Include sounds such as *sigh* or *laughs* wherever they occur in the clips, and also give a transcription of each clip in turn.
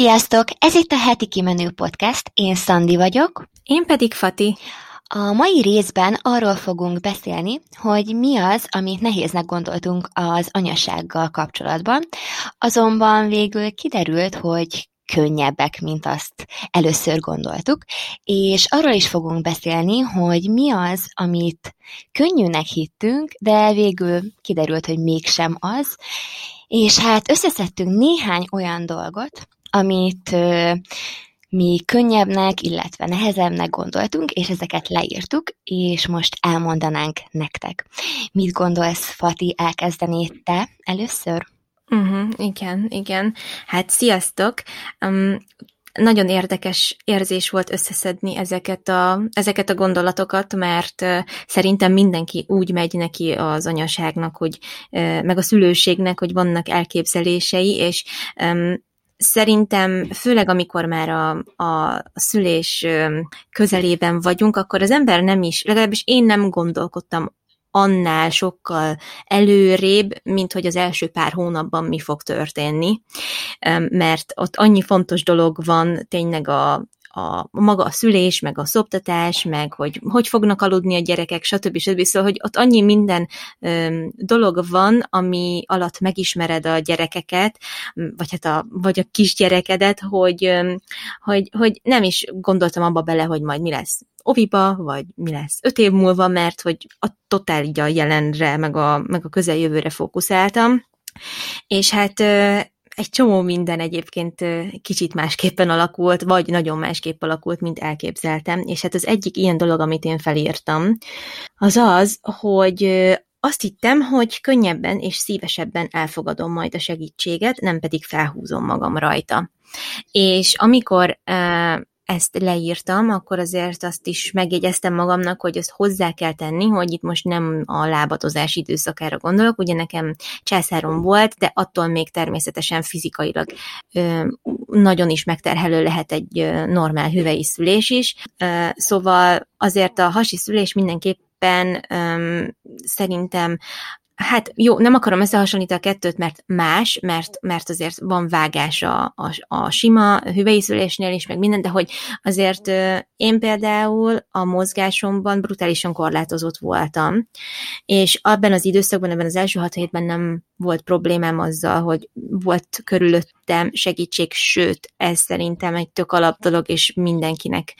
Sziasztok! Ez itt a heti kimenő podcast. Én Szandi vagyok. Én pedig Fati. A mai részben arról fogunk beszélni, hogy mi az, amit nehéznek gondoltunk az anyasággal kapcsolatban, azonban végül kiderült, hogy könnyebbek, mint azt először gondoltuk, és arról is fogunk beszélni, hogy mi az, amit könnyűnek hittünk, de végül kiderült, hogy mégsem az, és hát összeszedtünk néhány olyan dolgot, amit mi könnyebbnek, illetve nehezebbnek gondoltunk, és ezeket leírtuk, és most elmondanánk nektek. Mit gondolsz, Fati, elkezdenéd te először? Uh-huh, igen, igen. Hát sziasztok! Um, nagyon érdekes érzés volt összeszedni ezeket a, ezeket a gondolatokat, mert szerintem mindenki úgy megy neki az anyaságnak, hogy, meg a szülőségnek, hogy vannak elképzelései, és szerintem, főleg amikor már a, a szülés közelében vagyunk, akkor az ember nem is, legalábbis én nem gondolkodtam annál sokkal előrébb, mint hogy az első pár hónapban mi fog történni, mert ott annyi fontos dolog van tényleg a, a maga a szülés, meg a szoptatás, meg hogy hogy fognak aludni a gyerekek, stb. stb. Szóval, hogy ott annyi minden öm, dolog van, ami alatt megismered a gyerekeket, vagy hát a, vagy a kisgyerekedet, hogy, öm, hogy, hogy nem is gondoltam abba bele, hogy majd mi lesz oviba, vagy mi lesz öt év múlva, mert hogy a totál a jelenre, meg a, meg a közeljövőre fókuszáltam. És hát egy csomó minden egyébként kicsit másképpen alakult, vagy nagyon másképp alakult, mint elképzeltem. És hát az egyik ilyen dolog, amit én felírtam, az az, hogy azt hittem, hogy könnyebben és szívesebben elfogadom majd a segítséget, nem pedig felhúzom magam rajta. És amikor ezt leírtam, akkor azért azt is megjegyeztem magamnak, hogy ezt hozzá kell tenni, hogy itt most nem a lábatozás időszakára gondolok, ugye nekem császárom volt, de attól még természetesen fizikailag ö, nagyon is megterhelő lehet egy normál hüvei szülés is, ö, szóval azért a hasi szülés mindenképpen öm, szerintem Hát jó, nem akarom összehasonlítani a kettőt, mert más, mert, mert azért van vágás a, a, a sima hüvelyszülésnél is, meg minden, de hogy azért én például a mozgásomban brutálisan korlátozott voltam, és abban az időszakban, ebben az első hat hétben nem volt problémám azzal, hogy volt körülöttem segítség, sőt, ez szerintem egy tök alap dolog, és mindenkinek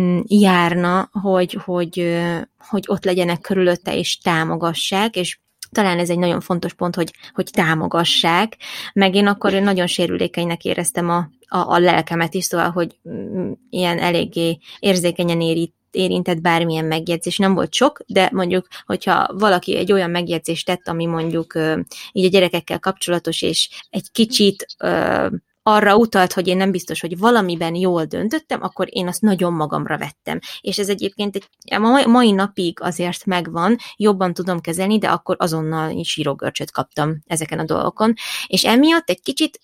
mm, járna, hogy, hogy, hogy ott legyenek körülötte, és támogassák, és talán ez egy nagyon fontos pont, hogy, hogy támogassák, meg én akkor nagyon sérülékenynek éreztem a, a, a lelkemet is, szóval, hogy mm, ilyen eléggé érzékenyen érít, érintett bármilyen megjegyzés. Nem volt sok, de mondjuk, hogyha valaki egy olyan megjegyzést tett, ami mondjuk így a gyerekekkel kapcsolatos, és egy kicsit arra utalt, hogy én nem biztos, hogy valamiben jól döntöttem, akkor én azt nagyon magamra vettem. És ez egyébként egy, a mai napig azért megvan, jobban tudom kezelni, de akkor azonnal is sírógörcsöt kaptam ezeken a dolgokon. És emiatt egy kicsit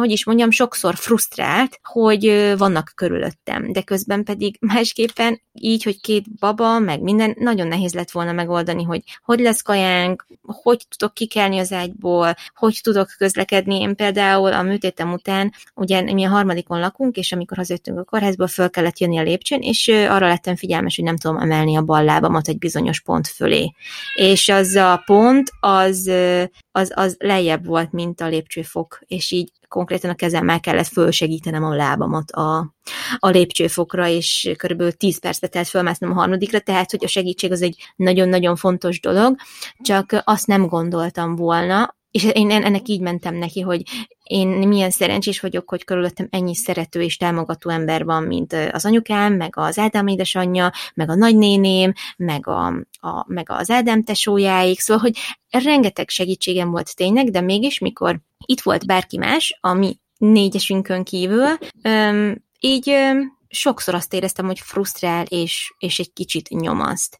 hogy is mondjam, sokszor frusztrált, hogy vannak körülöttem, de közben pedig *laughs* másképpen így, hogy két baba, meg minden, nagyon nehéz lett volna megoldani, hogy hogy lesz kajánk, hogy tudok kikelni az ágyból, hogy tudok közlekedni. Én például a műtétem után, ugye mi a harmadikon lakunk, és amikor hazajöttünk a kórházból, föl kellett jönni a lépcsőn, és arra lettem figyelmes, hogy nem tudom emelni a bal lábamat egy bizonyos pont fölé. És az a pont, az, az, az lejjebb volt, mint a lépcsőfok, és így konkrétan a kezemmel kellett fölsegítenem a lábamat a, a lépcsőfokra, és körülbelül 10 percet telt fölmásznom a harmadikra, tehát hogy a segítség az egy nagyon-nagyon fontos dolog, csak azt nem gondoltam volna, és én ennek így mentem neki, hogy én milyen szerencsés vagyok, hogy körülöttem ennyi szerető és támogató ember van, mint az anyukám, meg az Ádám édesanyja, meg a nagynéném, meg, a, a, meg az Ádám tesójáik, szóval, hogy rengeteg segítségem volt tényleg, de mégis, mikor itt volt bárki más, a mi négyesünkön kívül, öm, így öm, sokszor azt éreztem, hogy frusztrál és, és egy kicsit nyomaszt.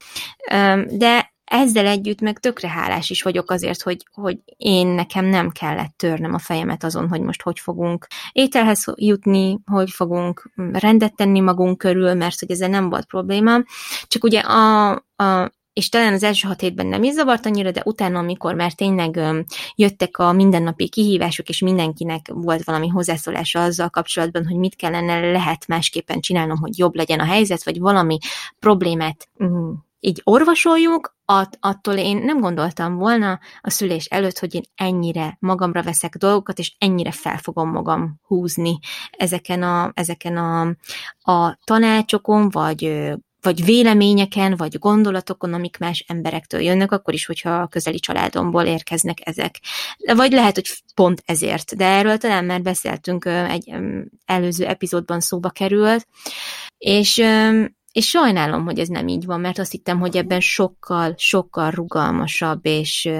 Öm, de ezzel együtt meg tökre hálás is vagyok azért, hogy, hogy én nekem nem kellett törnem a fejemet azon, hogy most hogy fogunk ételhez jutni, hogy fogunk rendet tenni magunk körül, mert hogy ezzel nem volt probléma. Csak ugye a, a és talán az első hat hétben nem is zavart annyira, de utána, amikor már tényleg jöttek a mindennapi kihívások, és mindenkinek volt valami hozzászólása azzal kapcsolatban, hogy mit kellene lehet másképpen csinálnom, hogy jobb legyen a helyzet, vagy valami problémát mm, így orvosoljuk, att, attól én nem gondoltam volna a szülés előtt, hogy én ennyire magamra veszek dolgokat, és ennyire fel fogom magam húzni ezeken a, ezeken a, a tanácsokon, vagy vagy véleményeken, vagy gondolatokon, amik más emberektől jönnek, akkor is, hogyha a közeli családomból érkeznek ezek. Vagy lehet, hogy pont ezért, de erről talán már beszéltünk, egy előző epizódban szóba került, és és sajnálom, hogy ez nem így van, mert azt hittem, hogy ebben sokkal, sokkal rugalmasabb és,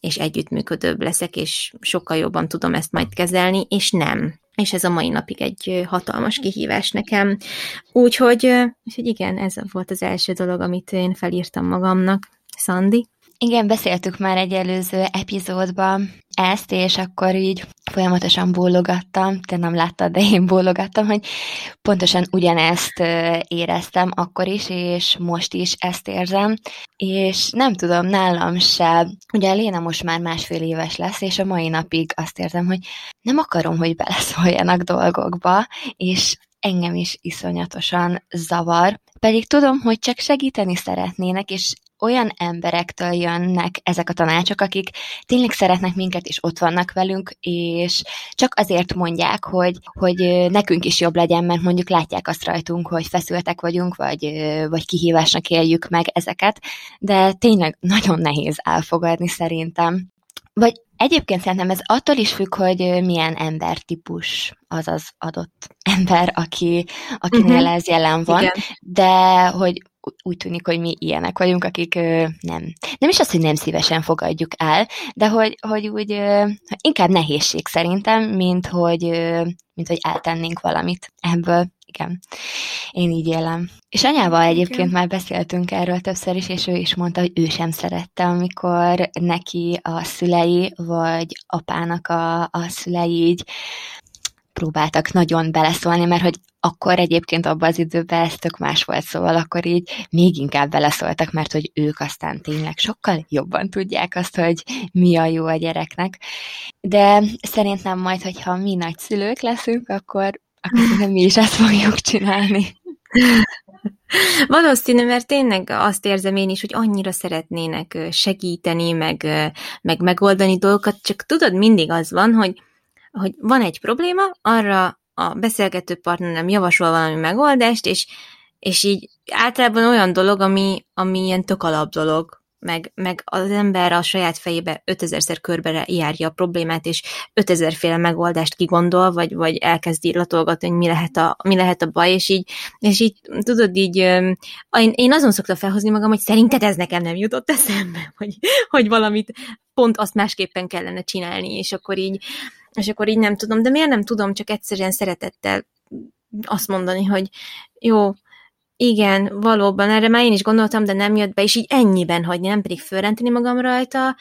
és együttműködőbb leszek, és sokkal jobban tudom ezt majd kezelni, és nem. És ez a mai napig egy hatalmas kihívás nekem. Úgyhogy, úgyhogy igen, ez volt az első dolog, amit én felírtam magamnak. Szandi? Igen, beszéltük már egy előző epizódban ezt, és akkor így folyamatosan bólogattam, te nem láttad, de én bólogattam, hogy pontosan ugyanezt éreztem akkor is, és most is ezt érzem, és nem tudom, nálam se, ugye Léna most már másfél éves lesz, és a mai napig azt érzem, hogy nem akarom, hogy beleszóljanak dolgokba, és engem is iszonyatosan zavar, pedig tudom, hogy csak segíteni szeretnének, és olyan emberektől jönnek ezek a tanácsok, akik tényleg szeretnek minket, és ott vannak velünk, és csak azért mondják, hogy, hogy nekünk is jobb legyen, mert mondjuk látják azt rajtunk, hogy feszültek vagyunk, vagy, vagy kihívásnak éljük meg ezeket, de tényleg nagyon nehéz elfogadni szerintem. Vagy egyébként szerintem ez attól is függ, hogy milyen embertípus az az adott ember, aki, akinél uh-huh. ez jelen van, Igen. de hogy úgy tűnik, hogy mi ilyenek vagyunk, akik nem. Nem is az, hogy nem szívesen fogadjuk el, de hogy, hogy úgy inkább nehézség szerintem, mint hogy, mint hogy eltennénk valamit ebből. Igen, én így élem. És anyával egyébként Igen. már beszéltünk erről többször is, és ő is mondta, hogy ő sem szerette, amikor neki a szülei, vagy apának a, a szülei így próbáltak nagyon beleszólni, mert hogy akkor egyébként abban az időben ez tök más volt, szóval akkor így még inkább beleszóltak, mert hogy ők aztán tényleg sokkal jobban tudják azt, hogy mi a jó a gyereknek. De szerintem majd, hogyha mi nagyszülők leszünk, akkor, akkor *laughs* mi is ezt fogjuk csinálni. Valószínű, mert tényleg azt érzem én is, hogy annyira szeretnének segíteni, meg, meg megoldani dolgokat, csak tudod, mindig az van, hogy hogy van egy probléma, arra a beszélgető partnerem javasol valami megoldást, és, és így általában olyan dolog, ami, ami ilyen tök alap dolog, meg, meg az ember a saját fejébe 5000-szer körbe járja a problémát, és 5000 féle megoldást kigondol, vagy, vagy elkezd írlatolgatni, hogy mi lehet, a, mi lehet a baj, és így, és így tudod, így én, én azon szoktam felhozni magam, hogy szerinted ez nekem nem jutott eszembe, *laughs* hogy, hogy valamit pont azt másképpen kellene csinálni, és akkor így és akkor így nem tudom, de miért nem tudom csak egyszerűen szeretettel azt mondani, hogy jó, igen, valóban, erre már én is gondoltam, de nem jött be, és így ennyiben hagyni, nem pedig fölrenteni magam rajta,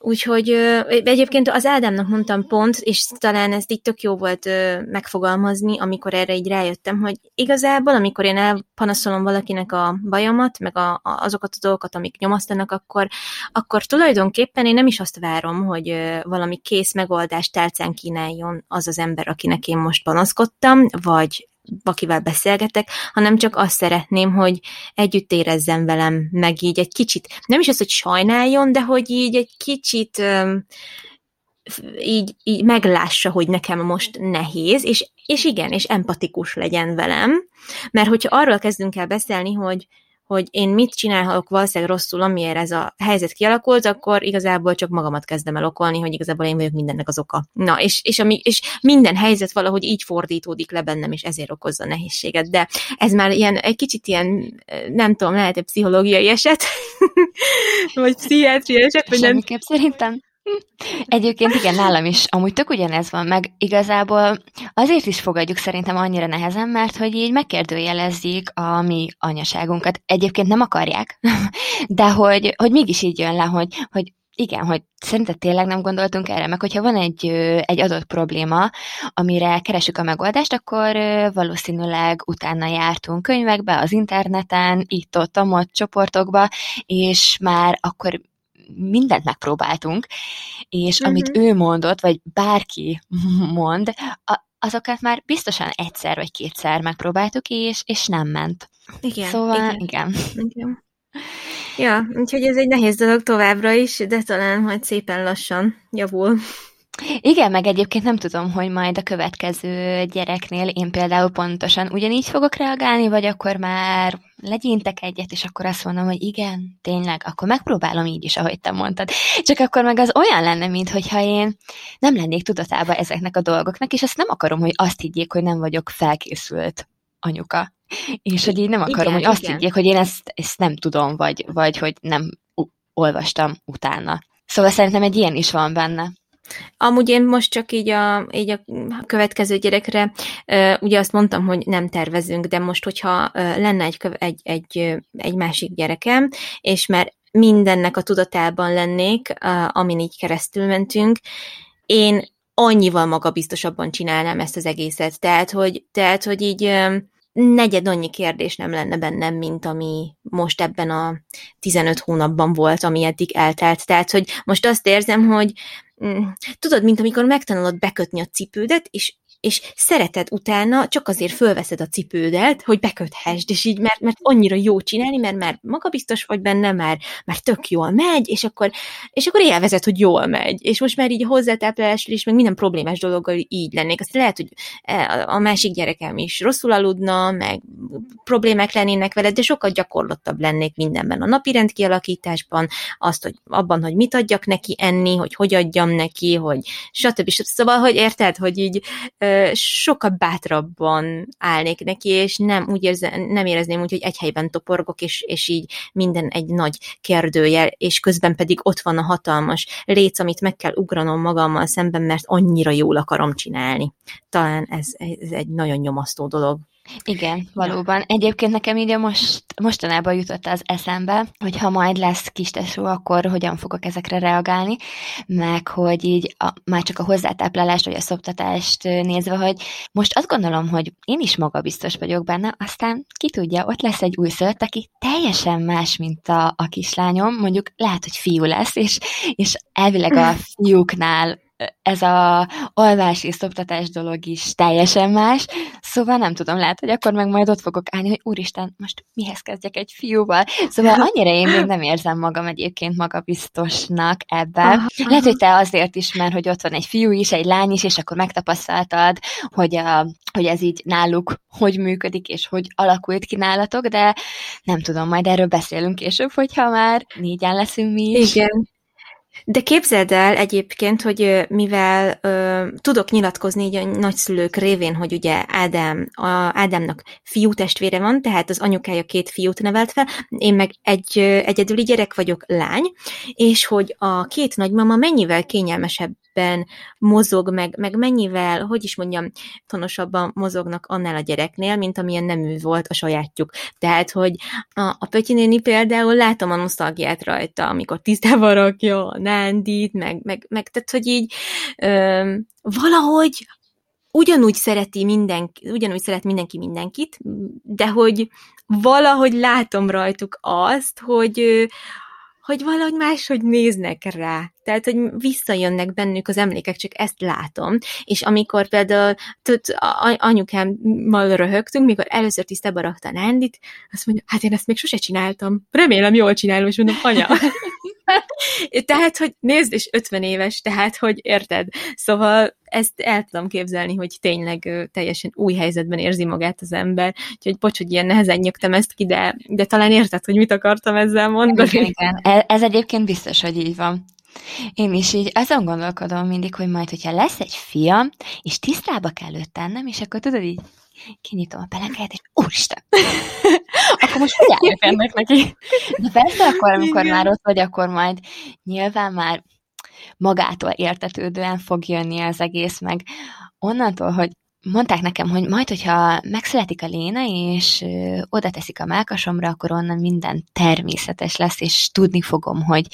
Úgyhogy egyébként az Ádámnak mondtam pont, és talán ezt így tök jó volt megfogalmazni, amikor erre így rájöttem, hogy igazából, amikor én elpanaszolom valakinek a bajomat, meg a, a, azokat a dolgokat, amik nyomasztanak, akkor, akkor tulajdonképpen én nem is azt várom, hogy valami kész megoldást tálcán kínáljon az az ember, akinek én most panaszkodtam, vagy akivel beszélgetek, hanem csak azt szeretném, hogy együtt érezzen velem, meg így egy kicsit, nem is az, hogy sajnáljon, de hogy így egy kicsit így, így meglássa, hogy nekem most nehéz, és, és igen, és empatikus legyen velem, mert hogyha arról kezdünk el beszélni, hogy hogy én mit csinálok valószínűleg rosszul, amiért ez a helyzet kialakult, akkor igazából csak magamat kezdem el okolni, hogy igazából én vagyok mindennek az oka. Na, és, és, ami, és minden helyzet valahogy így fordítódik le bennem, és ezért okozza nehézséget. De ez már ilyen, egy kicsit ilyen, nem tudom, lehet egy pszichológiai eset, *laughs* vagy pszichiátriai eset, vagy nem. szerintem. Egyébként igen, nálam is amúgy tök ugyanez van, meg igazából azért is fogadjuk szerintem annyira nehezen, mert hogy így megkérdőjelezik a mi anyaságunkat. Egyébként nem akarják, *laughs* de hogy, hogy mégis így jön le, hogy, hogy igen, hogy szerinted tényleg nem gondoltunk erre, meg hogyha van egy, egy adott probléma, amire keresünk a megoldást, akkor valószínűleg utána jártunk könyvekbe, az interneten, itt-ott, amott csoportokba, és már akkor mindent megpróbáltunk, és uh-huh. amit ő mondott, vagy bárki *laughs* mond, a, azokat már biztosan egyszer vagy kétszer megpróbáltuk, és, és nem ment. Igen. Szóval, igen. igen. igen. *laughs* Ja, úgyhogy ez egy nehéz dolog továbbra is, de talán majd szépen lassan javul. Igen, meg egyébként nem tudom, hogy majd a következő gyereknél én például pontosan ugyanígy fogok reagálni, vagy akkor már legyintek egyet, és akkor azt mondom, hogy igen, tényleg, akkor megpróbálom így is, ahogy te mondtad. Csak akkor meg az olyan lenne, mintha én nem lennék tudatában ezeknek a dolgoknak, és azt nem akarom, hogy azt higgyék, hogy nem vagyok felkészült anyuka. És hogy én nem akarom, igen, hogy azt igen. higgyék, hogy én ezt, ezt nem tudom, vagy, vagy hogy nem olvastam utána. Szóval szerintem egy ilyen is van benne. Amúgy én most csak így a, így a következő gyerekre, ugye azt mondtam, hogy nem tervezünk, de most, hogyha lenne egy, egy, egy, egy másik gyerekem, és már mindennek a tudatában lennék, amin így keresztül mentünk, én annyival magabiztosabban csinálnám ezt az egészet. Tehát, hogy, tehát, hogy így negyed annyi kérdés nem lenne bennem, mint ami most ebben a 15 hónapban volt, ami eddig eltelt. Tehát, hogy most azt érzem, hogy mm, tudod, mint amikor megtanulod bekötni a cipődet, és és szereted utána, csak azért fölveszed a cipődet, hogy beköthessd, és így, mert, mert annyira jó csinálni, mert már magabiztos vagy benne, már, már tök jól megy, és akkor, és akkor élvezed, hogy jól megy. És most már így a hozzátáplálásról is, meg minden problémás dologgal így lennék. Azt lehet, hogy e, a másik gyerekem is rosszul aludna, meg problémák lennének veled, de sokkal gyakorlottabb lennék mindenben. A napi rend kialakításban, azt, hogy abban, hogy mit adjak neki enni, hogy hogy adjam neki, hogy stb. stb. Szóval, hogy érted, hogy így sokkal bátrabban állnék neki, és nem, úgy érze, nem érezném úgy, hogy egy helyben toporgok, és, és így minden egy nagy kérdőjel, és közben pedig ott van a hatalmas léc, amit meg kell ugranom magammal szemben, mert annyira jól akarom csinálni. Talán ez, ez egy nagyon nyomasztó dolog. Igen, valóban. Ja. Egyébként nekem így most, mostanában jutott az eszembe, hogy ha majd lesz kis tesó, akkor hogyan fogok ezekre reagálni, meg hogy így a, már csak a hozzátáplálást vagy a szoptatást nézve, hogy most azt gondolom, hogy én is magabiztos vagyok benne, aztán ki tudja, ott lesz egy új szőtt, aki teljesen más, mint a, a kislányom, mondjuk lehet, hogy fiú lesz, és, és elvileg a *laughs* fiúknál ez a alvás és szoptatás dolog is teljesen más, szóval nem tudom, lehet, hogy akkor meg majd ott fogok állni, hogy úristen, most mihez kezdjek egy fiúval. Szóval *laughs* annyira én még nem érzem magam egyébként magabiztosnak ebben. Lehet, hogy te azért is, mert hogy ott van egy fiú is, egy lány is, és akkor megtapasztaltad, hogy, a, hogy ez így náluk hogy működik, és hogy alakult ki nálatok, de nem tudom, majd erről beszélünk később, hogyha már négyen leszünk mi is. Igen. De képzeld el egyébként, hogy mivel ö, tudok nyilatkozni így a nagyszülők révén, hogy ugye Ádám, a, Ádámnak fiú testvére van, tehát az anyukája két fiút nevelt fel, én meg egy egyedüli gyerek vagyok, lány, és hogy a két nagymama mennyivel kényelmesebb mennyiben mozog, meg, meg mennyivel, hogy is mondjam, tonosabban mozognak annál a gyereknél, mint amilyen nemű volt a sajátjuk. Tehát, hogy a, a Pötyi néni például látom a nosztalgiát rajta, amikor tisztában rakja a nándit, meg, meg, meg tehát, hogy így ö, valahogy ugyanúgy szereti mindenki, ugyanúgy szeret mindenki mindenkit, de hogy valahogy látom rajtuk azt, hogy, hogy valahogy máshogy néznek rá. Tehát, hogy visszajönnek bennük az emlékek, csak ezt látom. És amikor például tud, anyukámmal röhögtünk, mikor először tisztába rakta Nándit, azt mondja, hát én ezt még sose csináltam. Remélem jól csinálom, és mondom, anya. *laughs* tehát, hogy nézd, és 50 éves, tehát, hogy érted. Szóval ezt el tudom képzelni, hogy tényleg teljesen új helyzetben érzi magát az ember. Úgyhogy bocs, hogy ilyen nehezen nyögtem ezt ki, de, de talán érted, hogy mit akartam ezzel mondani. Igen, igen. E, ez egyébként biztos, hogy így van. Én is így azon gondolkodom mindig, hogy majd, hogyha lesz egy fiam, és tisztába kell őt tennem, és akkor tudod így, kinyitom a pelenkát, és úristen, *laughs* akkor most hogy ennek neki? De persze akkor, amikor Igen. már ott vagy, akkor majd nyilván már magától értetődően fog jönni az egész, meg onnantól, hogy mondták nekem, hogy majd, hogyha megszületik a léna, és oda teszik a melkasomra, akkor onnan minden természetes lesz, és tudni fogom, hogy,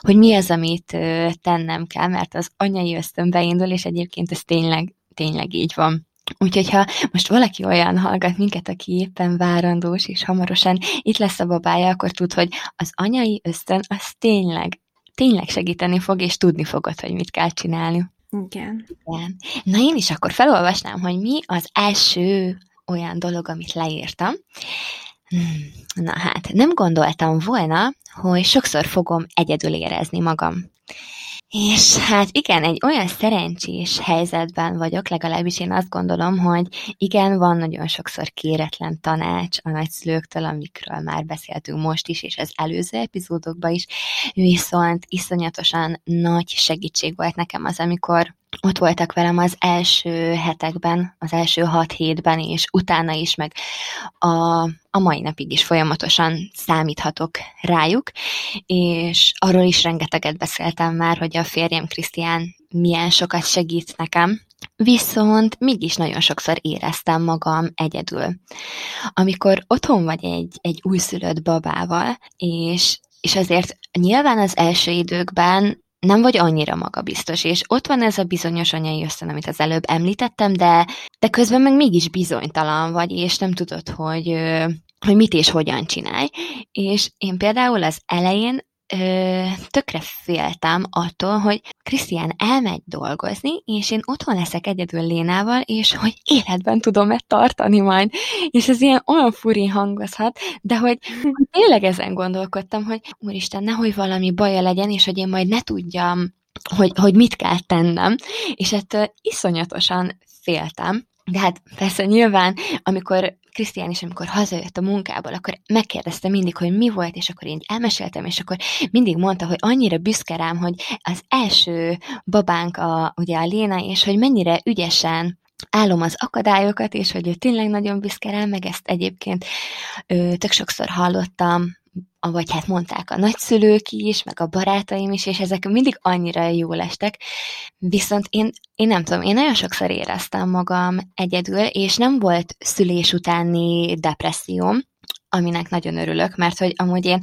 hogy mi az, amit tennem kell, mert az anyai ösztön beindul, és egyébként ez tényleg, tényleg így van. Úgyhogy ha most valaki olyan hallgat minket, aki éppen várandós, és hamarosan itt lesz a babája, akkor tud, hogy az anyai ösztön az tényleg, tényleg segíteni fog, és tudni fogod, hogy mit kell csinálni. Igen. Igen. Na én is akkor felolvasnám, hogy mi az első olyan dolog, amit leírtam. Hmm, na hát, nem gondoltam volna, hogy sokszor fogom egyedül érezni magam. És hát igen, egy olyan szerencsés helyzetben vagyok, legalábbis én azt gondolom, hogy igen, van nagyon sokszor kéretlen tanács a nagyszülőktől, amikről már beszéltünk most is, és az előző epizódokban is, viszont iszonyatosan nagy segítség volt nekem az, amikor ott voltak velem az első hetekben, az első hat hétben, és utána is, meg a, a mai napig is folyamatosan számíthatok rájuk, és arról is rengeteget beszéltem már, hogy a férjem Krisztián milyen sokat segít nekem, Viszont mégis nagyon sokszor éreztem magam egyedül. Amikor otthon vagy egy, egy újszülött babával, és, és azért nyilván az első időkben nem vagy annyira magabiztos, és ott van ez a bizonyos anyai ösztön, amit az előbb említettem, de, de közben meg mégis bizonytalan vagy, és nem tudod, hogy, hogy mit és hogyan csinálj. És én például az elején ö, tökre féltem attól, hogy Krisztián elmegy dolgozni, és én otthon leszek egyedül Lénával, és hogy életben tudom-e tartani majd. És ez ilyen olyan furi hangozhat, de hogy, *laughs* tényleg ezen gondolkodtam, hogy úristen, nehogy valami baja legyen, és hogy én majd ne tudjam, hogy, hogy mit kell tennem. És ettől iszonyatosan féltem. De hát persze nyilván, amikor Krisztián is, amikor hazajött a munkából, akkor megkérdezte mindig, hogy mi volt, és akkor én elmeséltem, és akkor mindig mondta, hogy annyira büszke rám, hogy az első babánk a, ugye a Léna, és hogy mennyire ügyesen állom az akadályokat, és hogy ő tényleg nagyon büszke rám, meg ezt egyébként ö, tök sokszor hallottam vagy hát mondták a nagyszülők is, meg a barátaim is, és ezek mindig annyira jól estek, viszont én, én nem tudom, én nagyon sokszor éreztem magam egyedül, és nem volt szülés utáni depresszióm, aminek nagyon örülök, mert hogy amúgy én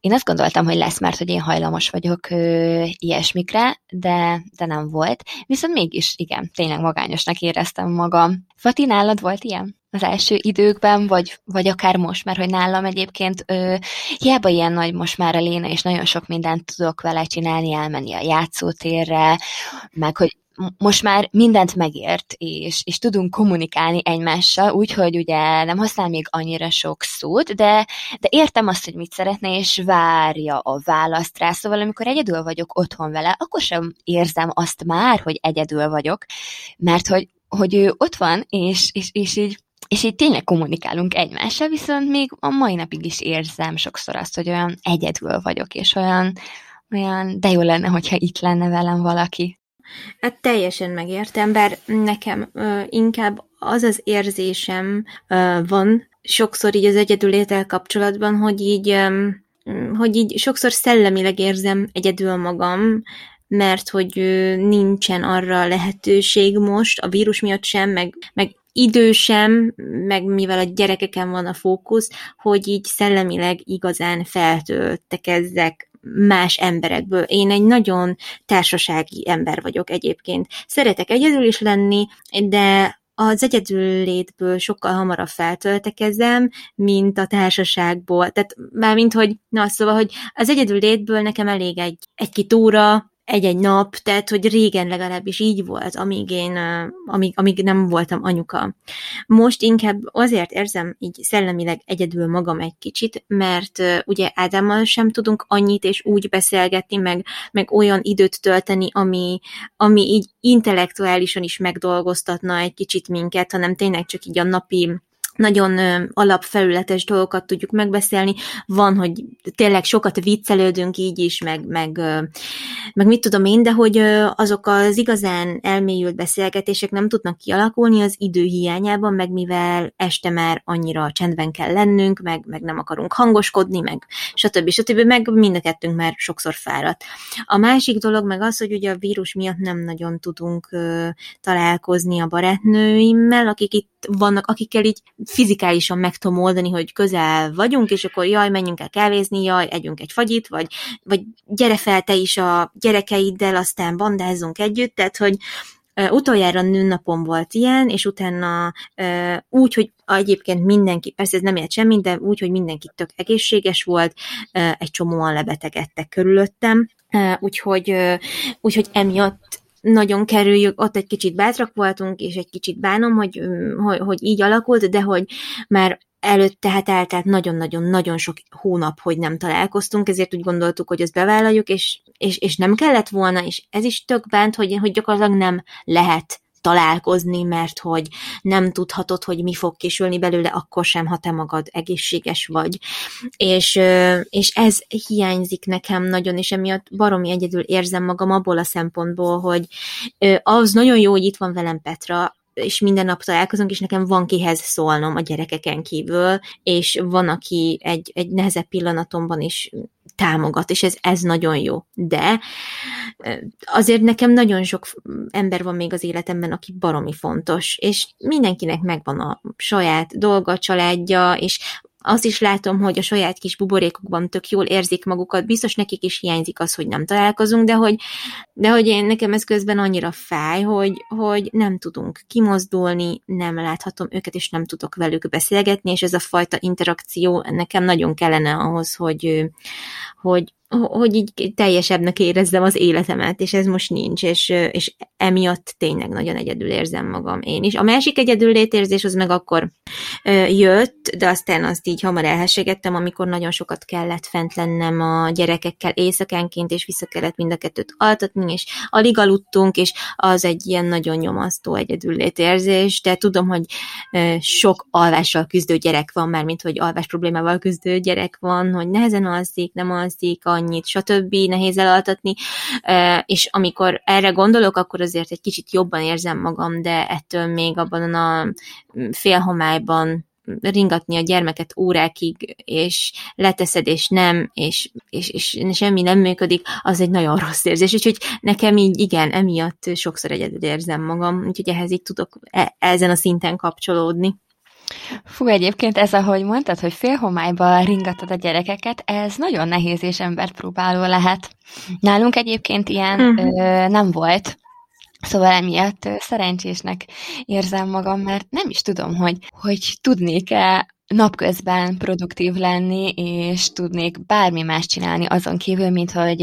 én azt gondoltam, hogy lesz, mert hogy én hajlamos vagyok ö, ilyesmikre, de, de nem volt. Viszont mégis, igen, tényleg magányosnak éreztem magam. Fati, nálad volt ilyen? Az első időkben, vagy, vagy akár most, mert hogy nálam egyébként ö, hiába ilyen nagy most már a léna, és nagyon sok mindent tudok vele csinálni, elmenni a játszótérre, meg hogy most már mindent megért, és, és tudunk kommunikálni egymással, úgyhogy ugye nem használ még annyira sok szót, de, de értem azt, hogy mit szeretne, és várja a választ rá. Szóval amikor egyedül vagyok otthon vele, akkor sem érzem azt már, hogy egyedül vagyok, mert hogy, hogy ő ott van, és, és, és így és így tényleg kommunikálunk egymással, viszont még a mai napig is érzem sokszor azt, hogy olyan egyedül vagyok, és olyan, olyan de jó lenne, hogyha itt lenne velem valaki. Hát teljesen megértem, bár nekem ö, inkább az az érzésem ö, van, sokszor így az egyedülétel kapcsolatban, hogy így, ö, hogy így sokszor szellemileg érzem egyedül magam, mert hogy nincsen arra lehetőség most, a vírus miatt sem, meg, meg idő sem, meg mivel a gyerekeken van a fókusz, hogy így szellemileg igazán feltöltekezzek más emberekből. Én egy nagyon társasági ember vagyok egyébként. Szeretek egyedül is lenni, de az egyedül létből sokkal hamarabb feltöltekezem, mint a társaságból. Tehát mármint, hogy, na szóval, hogy az egyedül létből nekem elég egy, egy túra, egy-egy nap, tehát hogy régen legalábbis így volt, amíg én, amíg, amíg nem voltam anyuka. Most inkább azért érzem így szellemileg egyedül magam egy kicsit, mert ugye Ádámmal sem tudunk annyit és úgy beszélgetni, meg, meg olyan időt tölteni, ami, ami így intellektuálisan is megdolgoztatna egy kicsit minket, hanem tényleg csak így a napi nagyon alapfelületes dolgokat tudjuk megbeszélni. Van, hogy tényleg sokat viccelődünk így is, meg, meg, meg mit tudom én, de hogy azok az igazán elmélyült beszélgetések nem tudnak kialakulni az idő hiányában, meg mivel este már annyira csendben kell lennünk, meg, meg nem akarunk hangoskodni, meg stb. stb. meg mind a kettőnk már sokszor fáradt. A másik dolog meg az, hogy ugye a vírus miatt nem nagyon tudunk találkozni a barátnőimmel, akik itt vannak, akikkel így fizikálisan meg tudom oldani, hogy közel vagyunk, és akkor jaj, menjünk el kávézni, jaj, együnk egy fagyit, vagy, vagy gyere fel te is a gyerekeiddel, aztán bandázzunk együtt, tehát, hogy utoljára nőnapom volt ilyen, és utána úgy, hogy egyébként mindenki, persze ez nem ért semmi, de úgy, hogy mindenki tök egészséges volt, egy csomóan lebetegedtek körülöttem, úgyhogy, úgyhogy emiatt nagyon kerüljük, ott egy kicsit bátrak voltunk, és egy kicsit bánom, hogy, hogy, hogy így alakult, de hogy már előtte hát eltelt nagyon-nagyon-nagyon sok hónap, hogy nem találkoztunk, ezért úgy gondoltuk, hogy ezt bevállaljuk, és, és, és nem kellett volna, és ez is tök bánt, hogy, hogy gyakorlatilag nem lehet találkozni, mert hogy nem tudhatod, hogy mi fog kisülni belőle, akkor sem, ha te magad egészséges vagy. És, és ez hiányzik nekem nagyon, és emiatt baromi egyedül érzem magam abból a szempontból, hogy az nagyon jó, hogy itt van velem Petra, és minden nap találkozunk, és nekem van kihez szólnom a gyerekeken kívül, és van, aki egy, egy nehezebb pillanatomban is támogat, és ez, ez nagyon jó. De azért nekem nagyon sok ember van még az életemben, aki baromi fontos, és mindenkinek megvan a saját dolga, családja, és azt is látom, hogy a saját kis buborékokban tök jól érzik magukat, biztos nekik is hiányzik az, hogy nem találkozunk, de hogy, de hogy én nekem ez közben annyira fáj, hogy, hogy nem tudunk kimozdulni, nem láthatom őket, és nem tudok velük beszélgetni, és ez a fajta interakció nekem nagyon kellene ahhoz, hogy, hogy, hogy így teljesebbnek érezzem az életemet, és ez most nincs, és, és emiatt tényleg nagyon egyedül érzem magam én is. A másik egyedül létérzés az meg akkor jött, de aztán azt így hamar elhessegettem, amikor nagyon sokat kellett fent lennem a gyerekekkel éjszakánként, és vissza kellett mind a kettőt altatni, és alig aludtunk, és az egy ilyen nagyon nyomasztó egyedül létérzés, de tudom, hogy sok alvással küzdő gyerek van, már mint hogy alvás problémával küzdő gyerek van, hogy nehezen alszik, nem alszik, a annyit, stb. nehéz elaltatni, és amikor erre gondolok, akkor azért egy kicsit jobban érzem magam, de ettől még abban a félhomályban ringatni a gyermeket órákig, és leteszed, és nem, és, és, és semmi nem működik, az egy nagyon rossz érzés. Úgyhogy nekem így igen, emiatt sokszor egyedül érzem magam, úgyhogy ehhez így tudok e- ezen a szinten kapcsolódni. Fú, egyébként ez, ahogy mondtad, hogy félhomályba ringatod a gyerekeket, ez nagyon nehéz és emberpróbáló lehet. Nálunk egyébként ilyen uh-huh. ö, nem volt, Szóval emiatt szerencsésnek érzem magam, mert nem is tudom, hogy, hogy tudnék-e napközben produktív lenni, és tudnék bármi más csinálni azon kívül, mint hogy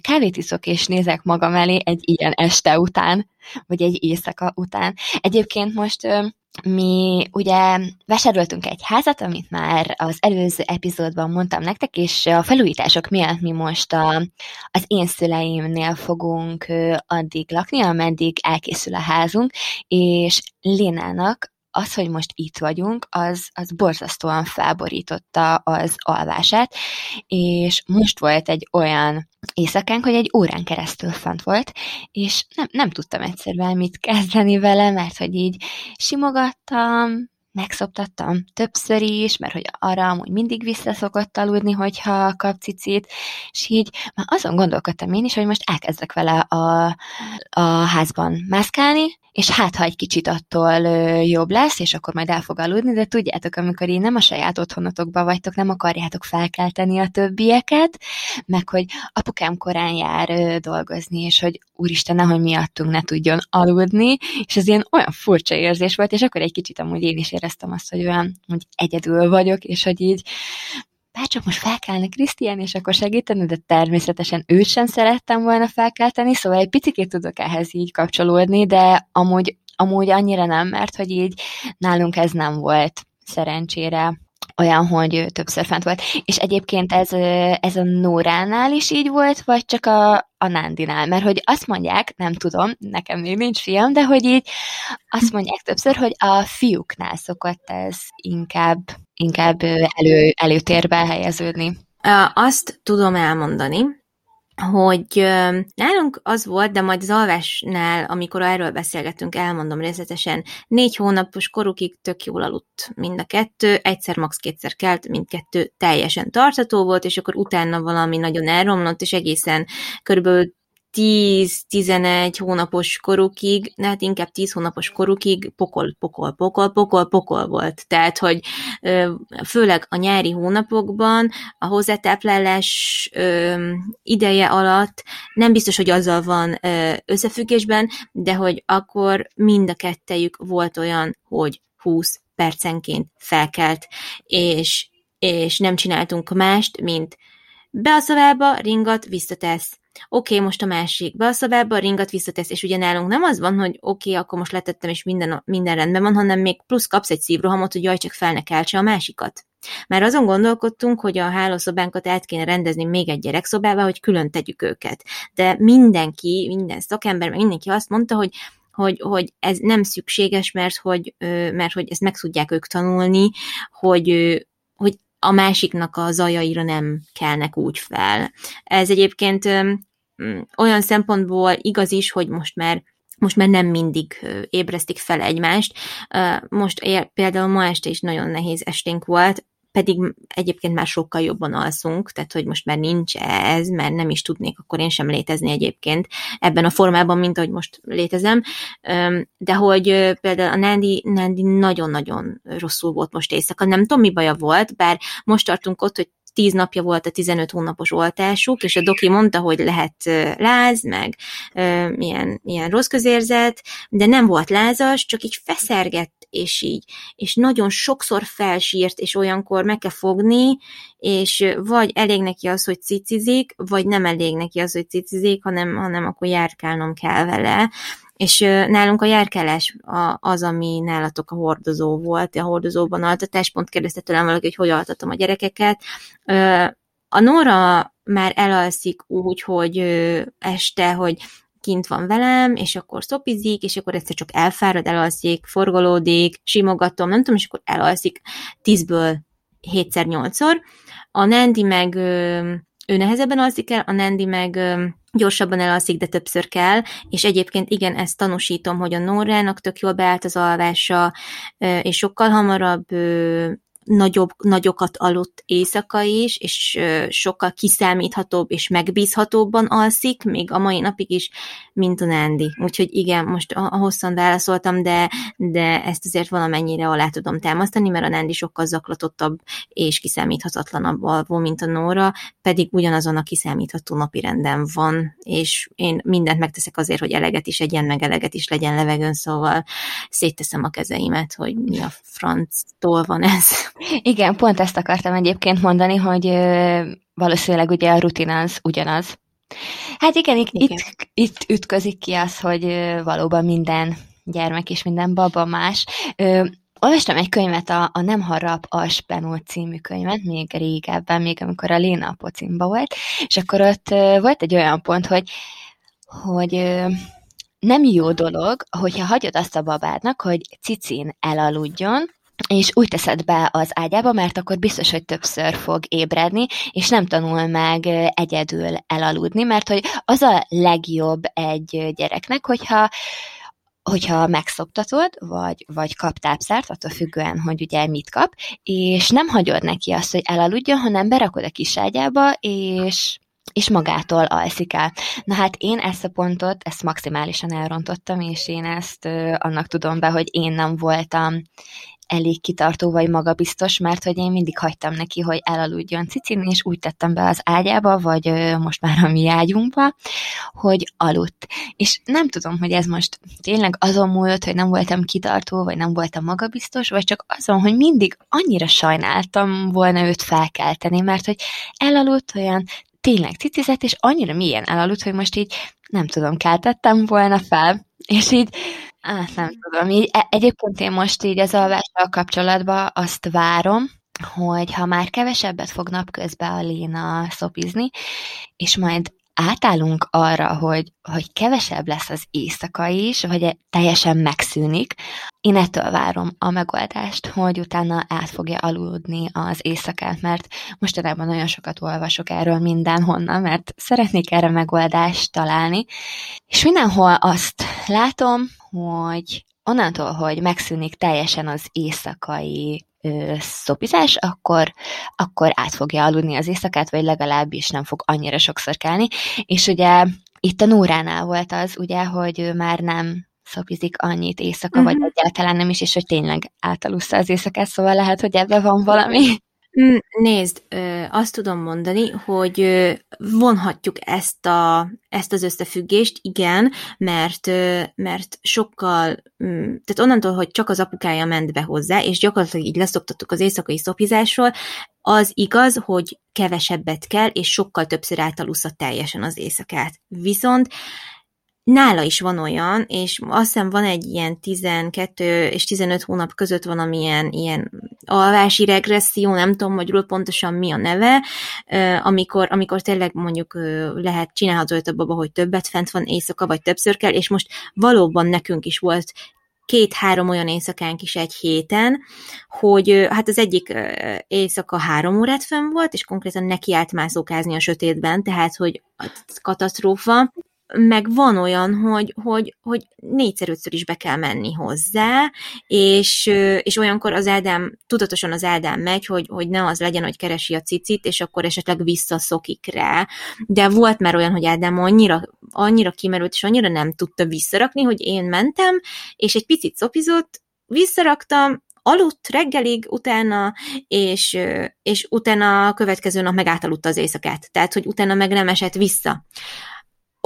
kávét iszok és nézek magam elé egy ilyen este után, vagy egy éjszaka után. Egyébként most mi ugye vásároltunk egy házat, amit már az előző epizódban mondtam nektek, és a felújítások miatt mi most a, az én szüleimnél fogunk addig lakni, ameddig elkészül a házunk, és Lénának az, hogy most itt vagyunk, az, az borzasztóan felborította az alvását, és most volt egy olyan éjszakánk, hogy egy órán keresztül fent volt, és nem, nem tudtam egyszerűen mit kezdeni vele, mert hogy így simogattam, megszoptattam többször is, mert hogy arra amúgy mindig visszaszokott aludni, hogyha kap cicit, és így már azon gondolkodtam én is, hogy most elkezdek vele a, a házban mászkálni, és hát, ha egy kicsit attól jobb lesz, és akkor majd el fog aludni, de tudjátok, amikor én nem a saját otthonotokban vagytok, nem akarjátok felkelteni a többieket, meg hogy apukám korán jár dolgozni, és hogy úristen, nehogy miattunk ne tudjon aludni, és ez ilyen olyan furcsa érzés volt, és akkor egy kicsit amúgy én is éreztem azt, hogy olyan, hogy egyedül vagyok, és hogy így bárcsak most felkelne Krisztián, és akkor segíteni, de természetesen őt sem szerettem volna felkelteni, szóval egy picit tudok ehhez így kapcsolódni, de amúgy, amúgy annyira nem, mert hogy így nálunk ez nem volt szerencsére olyan, hogy többször fent volt. És egyébként ez, ez a Nóránál is így volt, vagy csak a, a Nándinál? Mert hogy azt mondják, nem tudom, nekem még nincs fiam, de hogy így azt mondják többször, hogy a fiúknál szokott ez inkább, inkább elő, előtérbe helyeződni. Azt tudom elmondani, hogy nálunk az volt, de majd az alvásnál, amikor erről beszélgettünk, elmondom részletesen, négy hónapos korukig tök jól aludt mind a kettő, egyszer, max. kétszer kelt, mindkettő teljesen tartató volt, és akkor utána valami nagyon elromlott, és egészen körülbelül 10-11 hónapos korukig, hát inkább 10 hónapos korukig pokol, pokol, pokol, pokol, pokol volt. Tehát, hogy főleg a nyári hónapokban a hozzátáplálás ideje alatt nem biztos, hogy azzal van összefüggésben, de hogy akkor mind a kettejük volt olyan, hogy 20 percenként felkelt, és, és nem csináltunk mást, mint be a szavába, ringat, visszatesz oké, most a másik, be a szobába, a ringat visszatesz, és ugye nálunk nem az van, hogy oké, akkor most letettem, és minden, minden rendben van, hanem még plusz kapsz egy szívrohamot, hogy jaj, csak fel ne keltse a másikat. Már azon gondolkodtunk, hogy a hálószobánkat át kéne rendezni még egy gyerekszobába, hogy külön tegyük őket. De mindenki, minden szakember, mindenki azt mondta, hogy hogy, hogy ez nem szükséges, mert hogy, mert hogy ezt meg tudják ők tanulni, hogy, hogy a másiknak a zajaira nem kelnek úgy fel. Ez egyébként olyan szempontból igaz is, hogy most már most már nem mindig ébresztik fel egymást. Most például ma este is nagyon nehéz esténk volt, pedig egyébként már sokkal jobban alszunk, tehát hogy most már nincs ez, mert nem is tudnék akkor én sem létezni egyébként ebben a formában, mint ahogy most létezem, de hogy például a Nandi, Nandi nagyon-nagyon rosszul volt most éjszaka, nem tudom mi baja volt, bár most tartunk ott, hogy 10 napja volt a 15 hónapos oltásuk, és a doki mondta, hogy lehet láz, meg milyen, milyen rossz közérzet, de nem volt lázas, csak így feszergett, és így, és nagyon sokszor felsírt, és olyankor meg kell fogni, és vagy elég neki az, hogy cicizik, vagy nem elég neki az, hogy cicizik, hanem, hanem akkor járkálnom kell vele, és nálunk a járkálás az, ami nálatok a hordozó volt, a hordozóban altatás, pont kérdezte tőlem valaki, hogy hogy altatom a gyerekeket. A Nóra már elalszik úgy, hogy este, hogy kint van velem, és akkor szopizik, és akkor egyszer csak elfárad, elalszik, forgolódik, simogatom, nem tudom, és akkor elalszik tízből hétszer, nyolcszor. A Nandi meg ő nehezebben alszik el, a Nandi meg gyorsabban elalszik, de többször kell, és egyébként igen, ezt tanúsítom, hogy a Nórának tök jól beállt az alvása, és sokkal hamarabb nagyobb, nagyokat aludt éjszaka is, és sokkal kiszámíthatóbb és megbízhatóbban alszik, még a mai napig is, mint a Nandi. Úgyhogy igen, most hosszan válaszoltam, de, de ezt azért valamennyire alá tudom támasztani, mert a Nandi sokkal zaklatottabb és kiszámíthatatlanabb alvó, mint a Nóra, pedig ugyanazon a kiszámítható napi renden van, és én mindent megteszek azért, hogy eleget is egyen, meg eleget is legyen levegőn, szóval szétteszem a kezeimet, hogy mi a franctól van ez. Igen, pont ezt akartam egyébként mondani, hogy valószínűleg ugye a rutin az ugyanaz. Hát igen, igen. Itt, itt ütközik ki az, hogy valóban minden gyermek és minden baba más. olvastam egy könyvet, a, a Nem harap a Spenót című könyvet, még régebben, még amikor a Léna a pocimba volt, és akkor ott volt egy olyan pont, hogy, hogy nem jó dolog, hogyha hagyod azt a babádnak, hogy cicin elaludjon, és úgy teszed be az ágyába, mert akkor biztos, hogy többször fog ébredni, és nem tanul meg egyedül elaludni, mert hogy az a legjobb egy gyereknek, hogyha hogyha megszoptatod, vagy, vagy kap tápszárt, attól függően, hogy ugye mit kap, és nem hagyod neki azt, hogy elaludjon, hanem berakod a kis ágyába, és és magától alszik el. Na hát én ezt a pontot, ezt maximálisan elrontottam, és én ezt ö, annak tudom be, hogy én nem voltam elég kitartó vagy magabiztos, mert hogy én mindig hagytam neki, hogy elaludjon cicin, és úgy tettem be az ágyába, vagy most már a mi ágyunkba, hogy aludt. És nem tudom, hogy ez most tényleg azon múlott, hogy nem voltam kitartó, vagy nem voltam magabiztos, vagy csak azon, hogy mindig annyira sajnáltam volna őt felkelteni, mert hogy elaludt olyan tényleg cicizett, és annyira milyen elaludt, hogy most így nem tudom, keltettem volna fel, és így Hát nem tudom. Így, e- egyébként én most így az alvással kapcsolatban azt várom, hogy ha már kevesebbet fog napközben a Léna szopizni, és majd átállunk arra, hogy, hogy kevesebb lesz az éjszaka is, vagy teljesen megszűnik, én ettől várom a megoldást, hogy utána át fogja aludni az éjszakát, mert mostanában nagyon sokat olvasok erről mindenhonnan, mert szeretnék erre megoldást találni, és mindenhol azt látom, hogy onnantól, hogy megszűnik teljesen az éjszakai szopizás, akkor, akkor át fogja aludni az éjszakát, vagy legalábbis nem fog annyira sokszor kelni. És ugye itt a Nóránál volt az, ugye, hogy ő már nem szopizik annyit éjszaka, uh-huh. vagy mhm. egyáltalán nem is, és hogy tényleg átalussza az éjszakát, szóval lehet, hogy ebben van valami. Mm, nézd, azt tudom mondani, hogy vonhatjuk ezt, a, ezt az összefüggést, igen, mert, mert sokkal, mm, tehát onnantól, hogy csak az apukája ment be hozzá, és gyakorlatilag így leszoktattuk az éjszakai szopizásról, az igaz, hogy kevesebbet kell, és sokkal többször átalussza teljesen az éjszakát. Viszont nála is van olyan, és azt hiszem van egy ilyen 12 és 15 hónap között van amilyen ilyen alvási regresszió, nem tudom magyarul pontosan mi a neve, amikor, amikor tényleg mondjuk lehet csinálható a baba, hogy többet fent van éjszaka, vagy többször kell, és most valóban nekünk is volt két-három olyan éjszakánk is egy héten, hogy hát az egyik éjszaka három órát fenn volt, és konkrétan neki állt mászókázni a sötétben, tehát hogy katasztrófa, meg van olyan, hogy, hogy, hogy négyszer-ötször is be kell menni hozzá, és, és olyankor az Ádám, tudatosan az Ádám megy, hogy, hogy ne az legyen, hogy keresi a cicit, és akkor esetleg visszaszokik rá. De volt már olyan, hogy Ádám annyira, annyira kimerült, és annyira nem tudta visszarakni, hogy én mentem, és egy picit szopizott, visszaraktam, aludt reggelig utána, és, és utána a következő nap meg átaludta az éjszakát. Tehát, hogy utána meg nem esett vissza.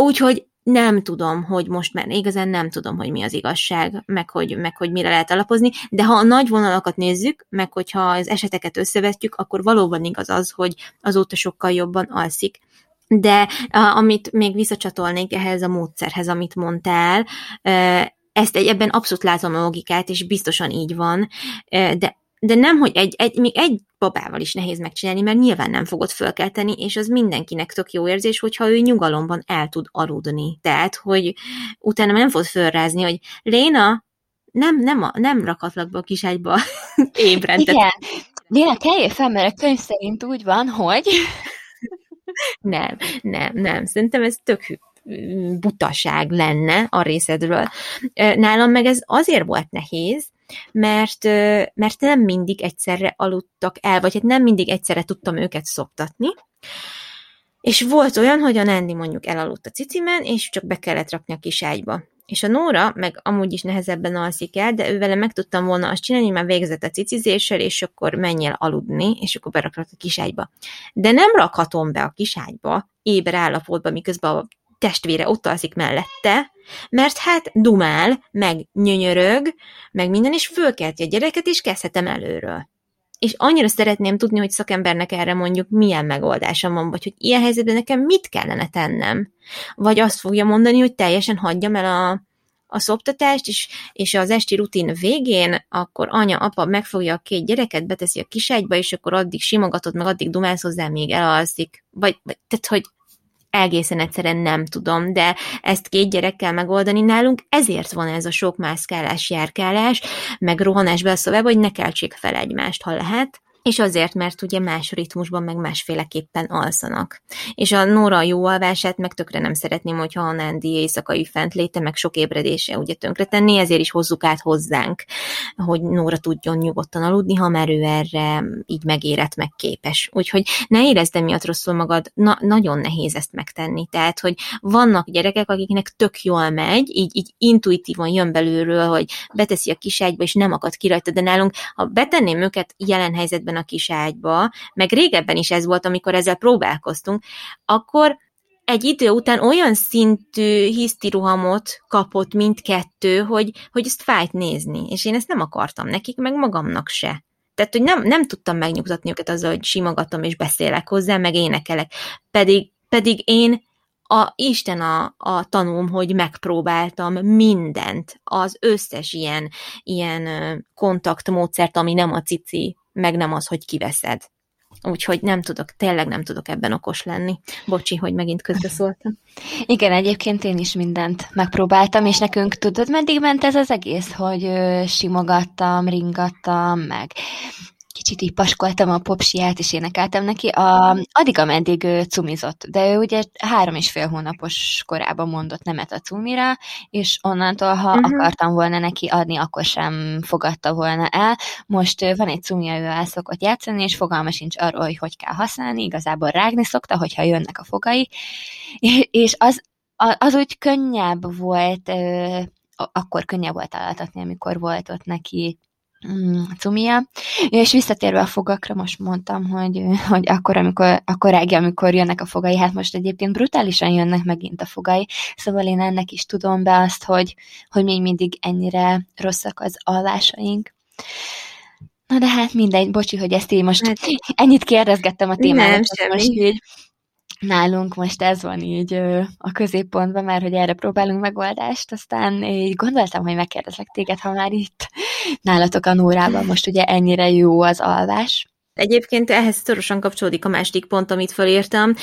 Úgyhogy nem tudom, hogy most már igazán nem tudom, hogy mi az igazság, meg hogy, meg hogy mire lehet alapozni, de ha a nagy vonalakat nézzük, meg hogyha az eseteket összevetjük, akkor valóban igaz az, hogy azóta sokkal jobban alszik. De amit még visszacsatolnék ehhez a módszerhez, amit mondtál, ezt egy, ebben abszolút látom a logikát, és biztosan így van, de de nem, hogy egy, egy, még egy babával is nehéz megcsinálni, mert nyilván nem fogod fölkelteni, és az mindenkinek tök jó érzés, hogyha ő nyugalomban el tud aludni. Tehát, hogy utána nem fogod fölrázni, hogy Léna, nem, nem, a, nem rakatlak be a kiságyba *laughs* ébren. Igen. Léna, kelljél fel, mert a könyv szerint úgy van, hogy... *laughs* nem, nem, nem. Szerintem ez tök butaság lenne a részedről. Nálam meg ez azért volt nehéz, mert, mert nem mindig egyszerre aludtak el, vagy hát nem mindig egyszerre tudtam őket szoktatni, és volt olyan, hogy a Nandi mondjuk elaludt a cicimen, és csak be kellett rakni a kis ágyba. És a Nóra meg amúgy is nehezebben alszik el, de ővele meg tudtam volna azt csinálni, hogy már végzett a cicizéssel, és akkor menj aludni, és akkor beraklak a kiságyba. De nem rakhatom be a kiságyba, éber állapotba, miközben a testvére ott alszik mellette, mert hát dumál, meg nyönyörög, meg minden, és fölkelti a gyereket, és kezdhetem előről. És annyira szeretném tudni, hogy szakembernek erre mondjuk milyen megoldásom van, vagy hogy ilyen helyzetben nekem mit kellene tennem. Vagy azt fogja mondani, hogy teljesen hagyjam el a, a szoptatást, és, és az esti rutin végén akkor anya, apa megfogja a két gyereket, beteszi a kiságyba, és akkor addig simogatod, meg addig dumálsz hozzá, még elalszik. Vagy, vagy tehát, hogy egészen egyszerűen nem tudom, de ezt két gyerekkel megoldani. Nálunk, ezért van ez a sok mászkálás, járkálás, meg rohanás be a szobába, hogy ne keltsék fel egymást, ha lehet és azért, mert ugye más ritmusban, meg másféleképpen alszanak. És a Nóra jó alvását meg tökre nem szeretném, hogyha a Nandi éjszakai fentléte, meg sok ébredése ugye tönkretenni, ezért is hozzuk át hozzánk, hogy Nóra tudjon nyugodtan aludni, ha már ő erre így megérett, meg képes. Úgyhogy ne érezd emiatt rosszul magad, na, nagyon nehéz ezt megtenni. Tehát, hogy vannak gyerekek, akiknek tök jól megy, így, így intuitívan jön belülről, hogy beteszi a kiságyba, és nem akad ki rajta, de nálunk, ha betenném őket jelen helyzetben ebben a kis ágyba, meg régebben is ez volt, amikor ezzel próbálkoztunk, akkor egy idő után olyan szintű hisztiruhamot kapott mindkettő, hogy, hogy ezt fájt nézni, és én ezt nem akartam nekik, meg magamnak se. Tehát, hogy nem, nem tudtam megnyugtatni őket azzal, hogy simogatom és beszélek hozzá, meg énekelek. Pedig, pedig én a Isten a, a tanúm, hogy megpróbáltam mindent, az összes ilyen, ilyen kontaktmódszert, ami nem a cici meg nem az, hogy kiveszed. Úgyhogy nem tudok, tényleg nem tudok ebben okos lenni. Bocsi, hogy megint közbeszóltam. *laughs* Igen, egyébként én is mindent megpróbáltam, és nekünk tudod, meddig ment ez az egész, hogy simogattam, ringattam, meg kicsit így paskoltam a popsiát, és énekeltem neki, a, addig, ameddig ő cumizott. De ő ugye három és fél hónapos korában mondott nemet a cumira, és onnantól, ha uh-huh. akartam volna neki adni, akkor sem fogadta volna el. Most van egy cumia, ő el szokott játszani, és fogalma sincs arról, hogy hogy kell használni, igazából rágni szokta, hogyha jönnek a fogai, *laughs* és az, az úgy könnyebb volt, akkor könnyebb volt állatni, amikor volt ott neki cumia. És visszatérve a fogakra, most mondtam, hogy, hogy akkor, amikor, akkor rágja, amikor jönnek a fogai, hát most egyébként brutálisan jönnek megint a fogai, szóval én ennek is tudom be azt, hogy, hogy még mindig ennyire rosszak az alvásaink. Na de hát mindegy, bocsi, hogy ezt én most hát, ennyit kérdezgettem a témámat, most így nálunk most ez van így a középpontban, mert hogy erre próbálunk megoldást, aztán így gondoltam, hogy megkérdezlek téged, ha már itt nálatok a Nórában most ugye ennyire jó az alvás. Egyébként ehhez szorosan kapcsolódik a második pont, amit felírtam,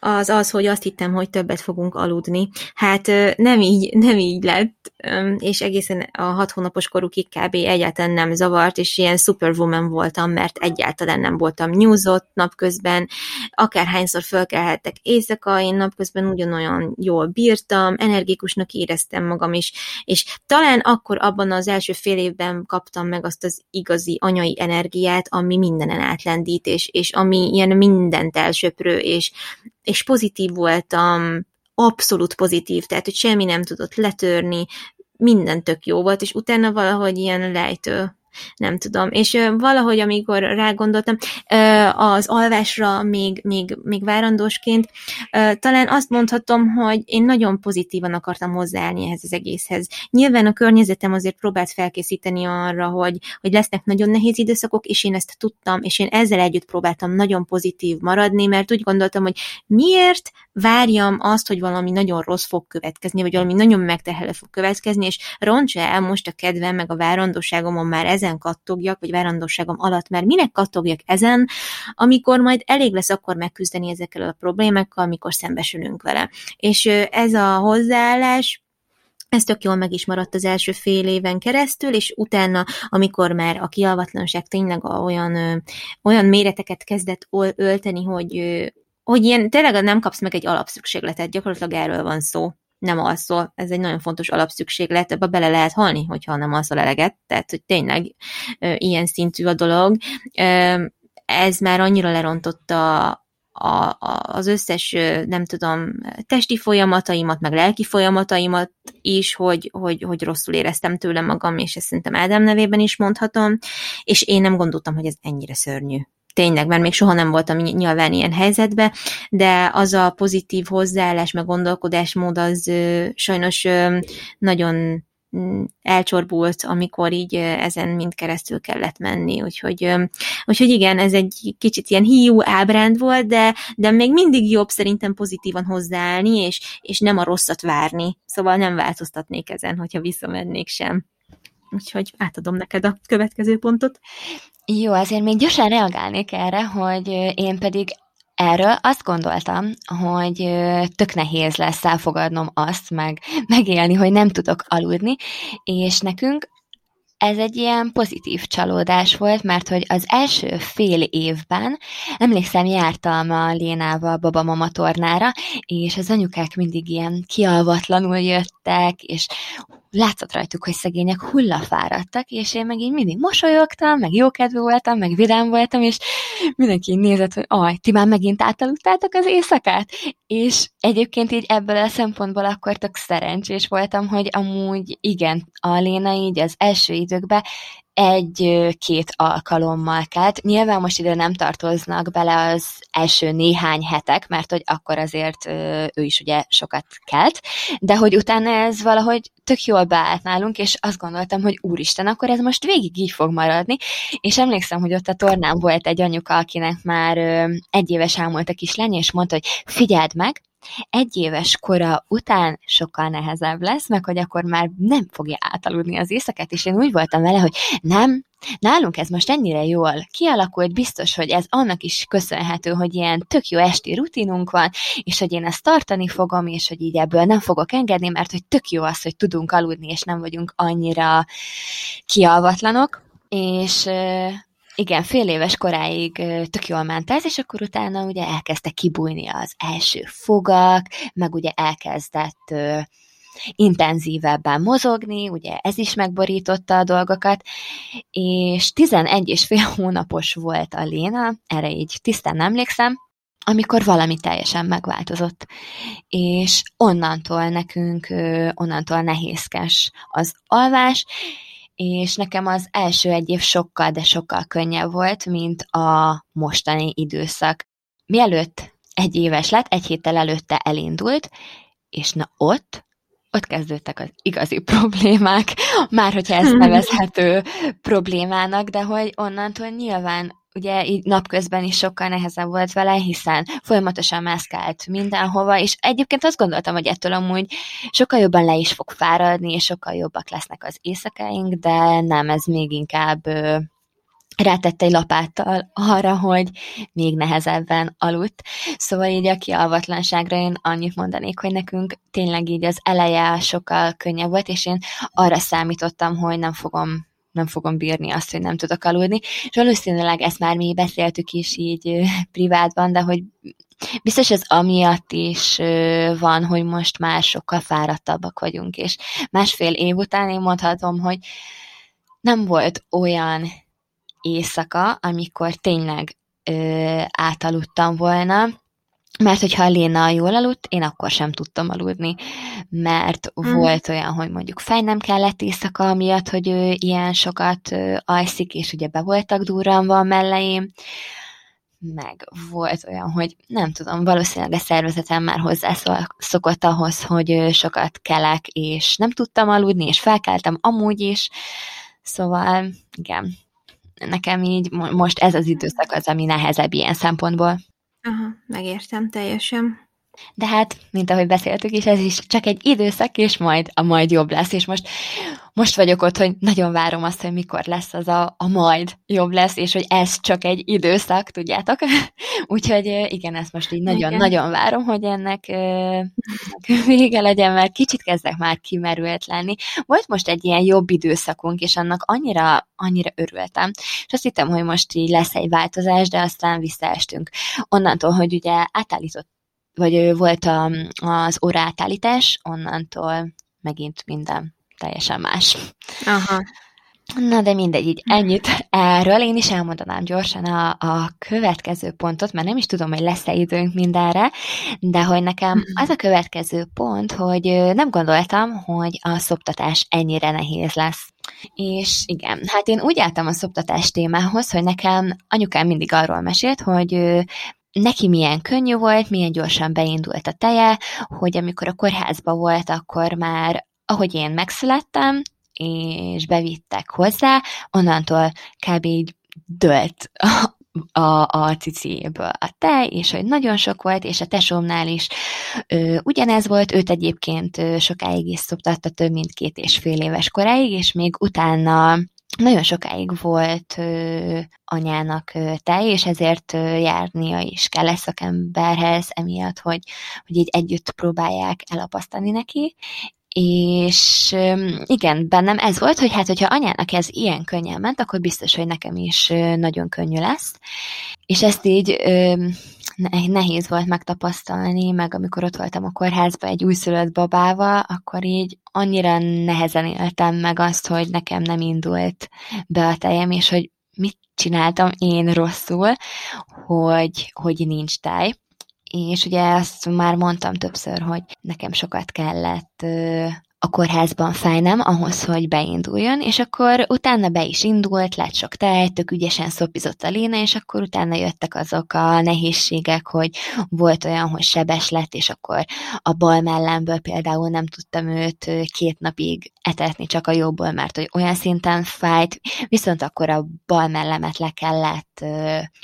az az, hogy azt hittem, hogy többet fogunk aludni. Hát nem így, nem így lett, és egészen a hat hónapos korukig kb. egyáltalán nem zavart, és ilyen superwoman voltam, mert egyáltalán nem voltam nyúzott napközben, akárhányszor fölkelhettek éjszaka, én napközben ugyanolyan jól bírtam, energikusnak éreztem magam is, és talán akkor abban az első fél évben kaptam meg azt az igazi anyai energiát, ami mindenen átlendít, és, és ami ilyen mindent elsöprő, és, és pozitív voltam, abszolút pozitív, tehát hogy semmi nem tudott letörni, minden tök jó volt, és utána valahogy ilyen lejtő nem tudom. És valahogy, amikor rágondoltam, az alvásra még, még, még várandósként, talán azt mondhatom, hogy én nagyon pozitívan akartam hozzáállni ehhez az egészhez. Nyilván a környezetem azért próbált felkészíteni arra, hogy, hogy lesznek nagyon nehéz időszakok, és én ezt tudtam, és én ezzel együtt próbáltam nagyon pozitív maradni, mert úgy gondoltam, hogy miért várjam azt, hogy valami nagyon rossz fog következni, vagy valami nagyon megtehelő fog következni, és roncsa el most a kedvem, meg a várandóságomon már ez ezen kattogjak, vagy várandóságom alatt, mert minek kattogjak ezen, amikor majd elég lesz akkor megküzdeni ezekkel a problémákkal, amikor szembesülünk vele. És ez a hozzáállás ez tök jól meg is maradt az első fél éven keresztül, és utána, amikor már a kialvatlanság tényleg olyan, olyan méreteket kezdett ölteni, hogy, hogy ilyen tényleg nem kapsz meg egy alapszükségletet, gyakorlatilag erről van szó nem alszol, ez egy nagyon fontos alapszükséglet, ebbe bele lehet halni, hogyha nem alszol eleget, tehát hogy tényleg ö, ilyen szintű a dolog. Ö, ez már annyira lerontotta a, a, az összes, nem tudom, testi folyamataimat, meg lelki folyamataimat is, hogy, hogy, hogy rosszul éreztem tőle magam, és ezt szerintem Ádám nevében is mondhatom, és én nem gondoltam, hogy ez ennyire szörnyű tényleg, mert még soha nem voltam nyilván ilyen helyzetben, de az a pozitív hozzáállás, meg gondolkodásmód az sajnos nagyon mm, elcsorbult, amikor így ezen mind keresztül kellett menni, úgyhogy, úgyhogy igen, ez egy kicsit ilyen hiú ábránd volt, de, de még mindig jobb szerintem pozitívan hozzáállni, és, és nem a rosszat várni, szóval nem változtatnék ezen, hogyha visszamennék sem. Úgyhogy átadom neked a következő pontot. Jó, azért még gyorsan reagálnék erre, hogy én pedig erről azt gondoltam, hogy tök nehéz lesz elfogadnom azt, meg *laughs* megélni, hogy nem tudok aludni, és nekünk ez egy ilyen pozitív csalódás volt, mert hogy az első fél évben, emlékszem, jártam a Lénával babamama tornára, és az anyukák mindig ilyen kialvatlanul jöttek, és látszott rajtuk, hogy szegények hullafáradtak, és én meg így mindig mosolyogtam, meg jókedvű voltam, meg vidám voltam, és mindenki nézett, hogy aj, ti már megint átaludtátok az éjszakát? És egyébként így ebből a szempontból akkor tök szerencsés voltam, hogy amúgy igen, a Léna így az első időkben egy-két alkalommal kelt. Nyilván most ide nem tartoznak bele az első néhány hetek, mert hogy akkor azért ő is ugye sokat kelt, de hogy utána ez valahogy tök jól beállt nálunk, és azt gondoltam, hogy úristen, akkor ez most végig így fog maradni, és emlékszem, hogy ott a tornán volt egy anyuka, akinek már egy éves elmúlt a kislány, és mondta, hogy figyeld meg, egy éves kora után sokkal nehezebb lesz, meg hogy akkor már nem fogja átaludni az éjszakát, és én úgy voltam vele, hogy nem, nálunk ez most ennyire jól kialakult, biztos, hogy ez annak is köszönhető, hogy ilyen tök jó esti rutinunk van, és hogy én ezt tartani fogom, és hogy így ebből nem fogok engedni, mert hogy tök jó az, hogy tudunk aludni, és nem vagyunk annyira kialvatlanok, és igen, fél éves koráig tök jól ment ez, és akkor utána ugye elkezdte kibújni az első fogak, meg ugye elkezdett intenzívebben mozogni, ugye ez is megborította a dolgokat, és 11 és fél hónapos volt a Léna, erre így tisztán emlékszem, amikor valami teljesen megváltozott. És onnantól nekünk, onnantól nehézkes az alvás, és nekem az első egy év sokkal, de sokkal könnyebb volt, mint a mostani időszak. Mielőtt egy éves lett, egy héttel előtte elindult, és na ott, ott kezdődtek az igazi *laughs* problémák, már hogyha ez nevezhető problémának, de hogy onnantól nyilván ugye így napközben is sokkal nehezebb volt vele, hiszen folyamatosan mászkált mindenhova, és egyébként azt gondoltam, hogy ettől amúgy sokkal jobban le is fog fáradni, és sokkal jobbak lesznek az éjszakáink, de nem, ez még inkább rátette egy lapáttal arra, hogy még nehezebben aludt. Szóval így a kialvatlanságra én annyit mondanék, hogy nekünk tényleg így az eleje sokkal könnyebb volt, és én arra számítottam, hogy nem fogom nem fogom bírni azt, hogy nem tudok aludni, és valószínűleg ezt már mi beszéltük is így privátban, de hogy biztos ez amiatt is van, hogy most már sokkal fáradtabbak vagyunk, és másfél év után én mondhatom, hogy nem volt olyan éjszaka, amikor tényleg ö, átaludtam volna, mert hogyha a Léna jól aludt, én akkor sem tudtam aludni, mert mm. volt olyan, hogy mondjuk fej nem kellett éjszaka miatt, hogy ő ilyen sokat ö, alszik, és ugye be voltak durranva a melleim, meg volt olyan, hogy nem tudom, valószínűleg a szervezetem már hozzászokott ahhoz, hogy sokat kelek, és nem tudtam aludni, és felkeltem amúgy is, szóval igen, nekem így most ez az időszak az, ami nehezebb ilyen szempontból. Aha, megértem teljesen. De hát, mint ahogy beszéltük is, ez is csak egy időszak, és majd a majd jobb lesz, és most most vagyok ott, hogy nagyon várom azt, hogy mikor lesz az a, a majd jobb lesz, és hogy ez csak egy időszak, tudjátok? *laughs* Úgyhogy igen, ezt most így nagyon-nagyon várom, hogy ennek vége legyen, mert kicsit kezdek már kimerült lenni. Volt most egy ilyen jobb időszakunk, és annak annyira, annyira örültem. És azt hittem, hogy most így lesz egy változás, de aztán visszaestünk. Onnantól, hogy ugye átállított vagy volt a, az óraátállítás, onnantól megint minden teljesen más. Aha. Na de mindegy, így ennyit erről. Én is elmondanám gyorsan a, a következő pontot, mert nem is tudom, hogy lesz-e időnk mindenre, de hogy nekem mhm. az a következő pont, hogy nem gondoltam, hogy a szoptatás ennyire nehéz lesz. És igen, hát én úgy álltam a szoptatás témához, hogy nekem anyukám mindig arról mesélt, hogy neki milyen könnyű volt, milyen gyorsan beindult a teje, hogy amikor a kórházba volt, akkor már ahogy én megszülettem, és bevittek hozzá, onnantól kb. így dölt a, a, cicéből a tej, és hogy nagyon sok volt, és a tesómnál is ö, ugyanez volt, őt egyébként ö, sokáig is szoptatta, több mint két és fél éves koráig, és még utána nagyon sokáig volt ö, anyának ö, tej, és ezért ö, járnia is kell egy szakemberhez, emiatt, hogy, hogy így együtt próbálják elapasztani neki, és igen, bennem ez volt, hogy hát, hogyha anyának ez ilyen könnyen ment, akkor biztos, hogy nekem is nagyon könnyű lesz. És ezt így nehéz volt megtapasztalni, meg amikor ott voltam a kórházban egy újszülött babával, akkor így annyira nehezen éltem meg azt, hogy nekem nem indult be a tejem, és hogy mit csináltam én rosszul, hogy, hogy nincs tej és ugye azt már mondtam többször, hogy nekem sokat kellett a kórházban fájnem ahhoz, hogy beinduljon, és akkor utána be is indult, lett sok tej, tök ügyesen szopizott a Léna, és akkor utána jöttek azok a nehézségek, hogy volt olyan, hogy sebes lett, és akkor a bal mellemből például nem tudtam őt két napig etetni csak a jobból, mert hogy olyan szinten fájt, viszont akkor a bal mellemet le kellett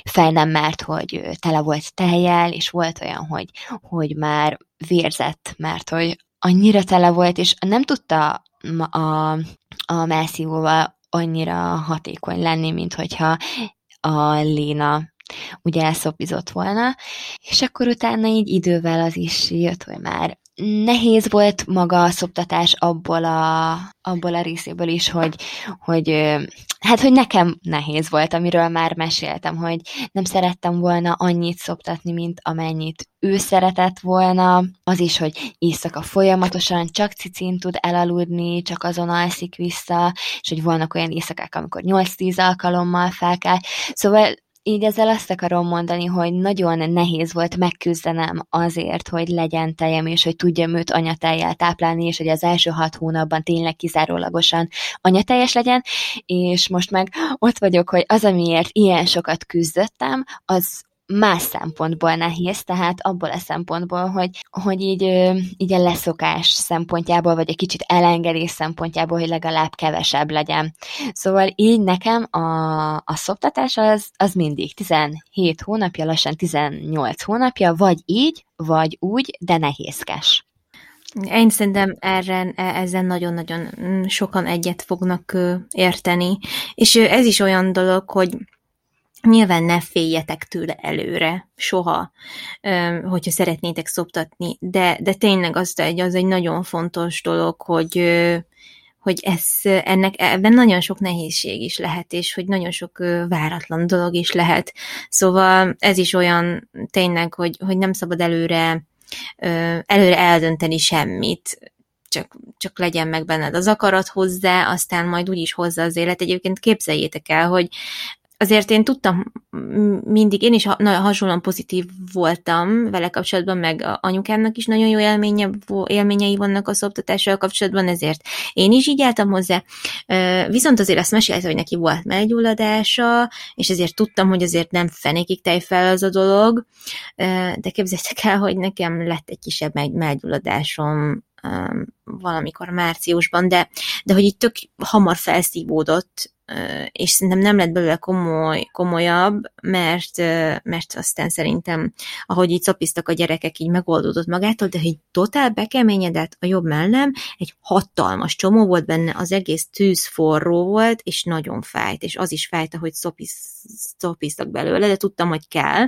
fejnem, mert hogy tele volt tejjel, és volt olyan, hogy, hogy már vérzett, mert hogy annyira tele volt, és nem tudta a, a melszívóval annyira hatékony lenni, mint hogyha a Léna ugye elszopizott volna, és akkor utána így idővel az is jött, hogy már nehéz volt maga a szoptatás abból a, abból a részéből is, hogy, hogy hát, hogy nekem nehéz volt, amiről már meséltem, hogy nem szerettem volna annyit szoptatni, mint amennyit ő szeretett volna, az is, hogy éjszaka folyamatosan csak cicin tud elaludni, csak azon alszik vissza, és hogy vannak olyan éjszakák, amikor 8-10 alkalommal fel kell. Szóval így ezzel azt akarom mondani, hogy nagyon nehéz volt megküzdenem azért, hogy legyen tejem, és hogy tudjam őt anyatejjel táplálni, és hogy az első hat hónapban tényleg kizárólagosan anyateljes legyen, és most meg ott vagyok, hogy az, amiért ilyen sokat küzdöttem, az más szempontból nehéz, tehát abból a szempontból, hogy, hogy így, így a leszokás szempontjából, vagy egy kicsit elengedés szempontjából, hogy legalább kevesebb legyen. Szóval így nekem a, a szoptatás az, az mindig 17 hónapja, lassan 18 hónapja, vagy így, vagy úgy, de nehézkes. Én szerintem erre, e, ezen nagyon-nagyon sokan egyet fognak érteni, és ez is olyan dolog, hogy Nyilván ne féljetek tőle előre, soha, hogyha szeretnétek szoptatni, de, de tényleg az egy, az egy nagyon fontos dolog, hogy, hogy ez, ennek ebben nagyon sok nehézség is lehet, és hogy nagyon sok váratlan dolog is lehet. Szóval ez is olyan tényleg, hogy, hogy nem szabad előre, előre eldönteni semmit, csak, csak legyen meg benned az akarat hozzá, aztán majd úgyis hozza az élet. Egyébként képzeljétek el, hogy azért én tudtam mindig, én is nagyon hasonlóan pozitív voltam vele kapcsolatban, meg a anyukámnak is nagyon jó élménye, élményei vannak a szoptatással kapcsolatban, ezért én is így álltam hozzá. Viszont azért azt mesélte, hogy neki volt meggyulladása, és ezért tudtam, hogy azért nem fenékig fel az a dolog, de képzeljétek el, hogy nekem lett egy kisebb meggyulladásom valamikor márciusban, de, de hogy így tök hamar felszívódott, és szerintem nem lett belőle komoly, komolyabb, mert, mert aztán szerintem, ahogy így szapiztak a gyerekek, így megoldódott magától, de hogy totál bekeményedett a jobb mellem, egy hatalmas csomó volt benne, az egész tűz forró volt, és nagyon fájt, és az is fájt, hogy szopiz, szopiztak belőle, de tudtam, hogy kell,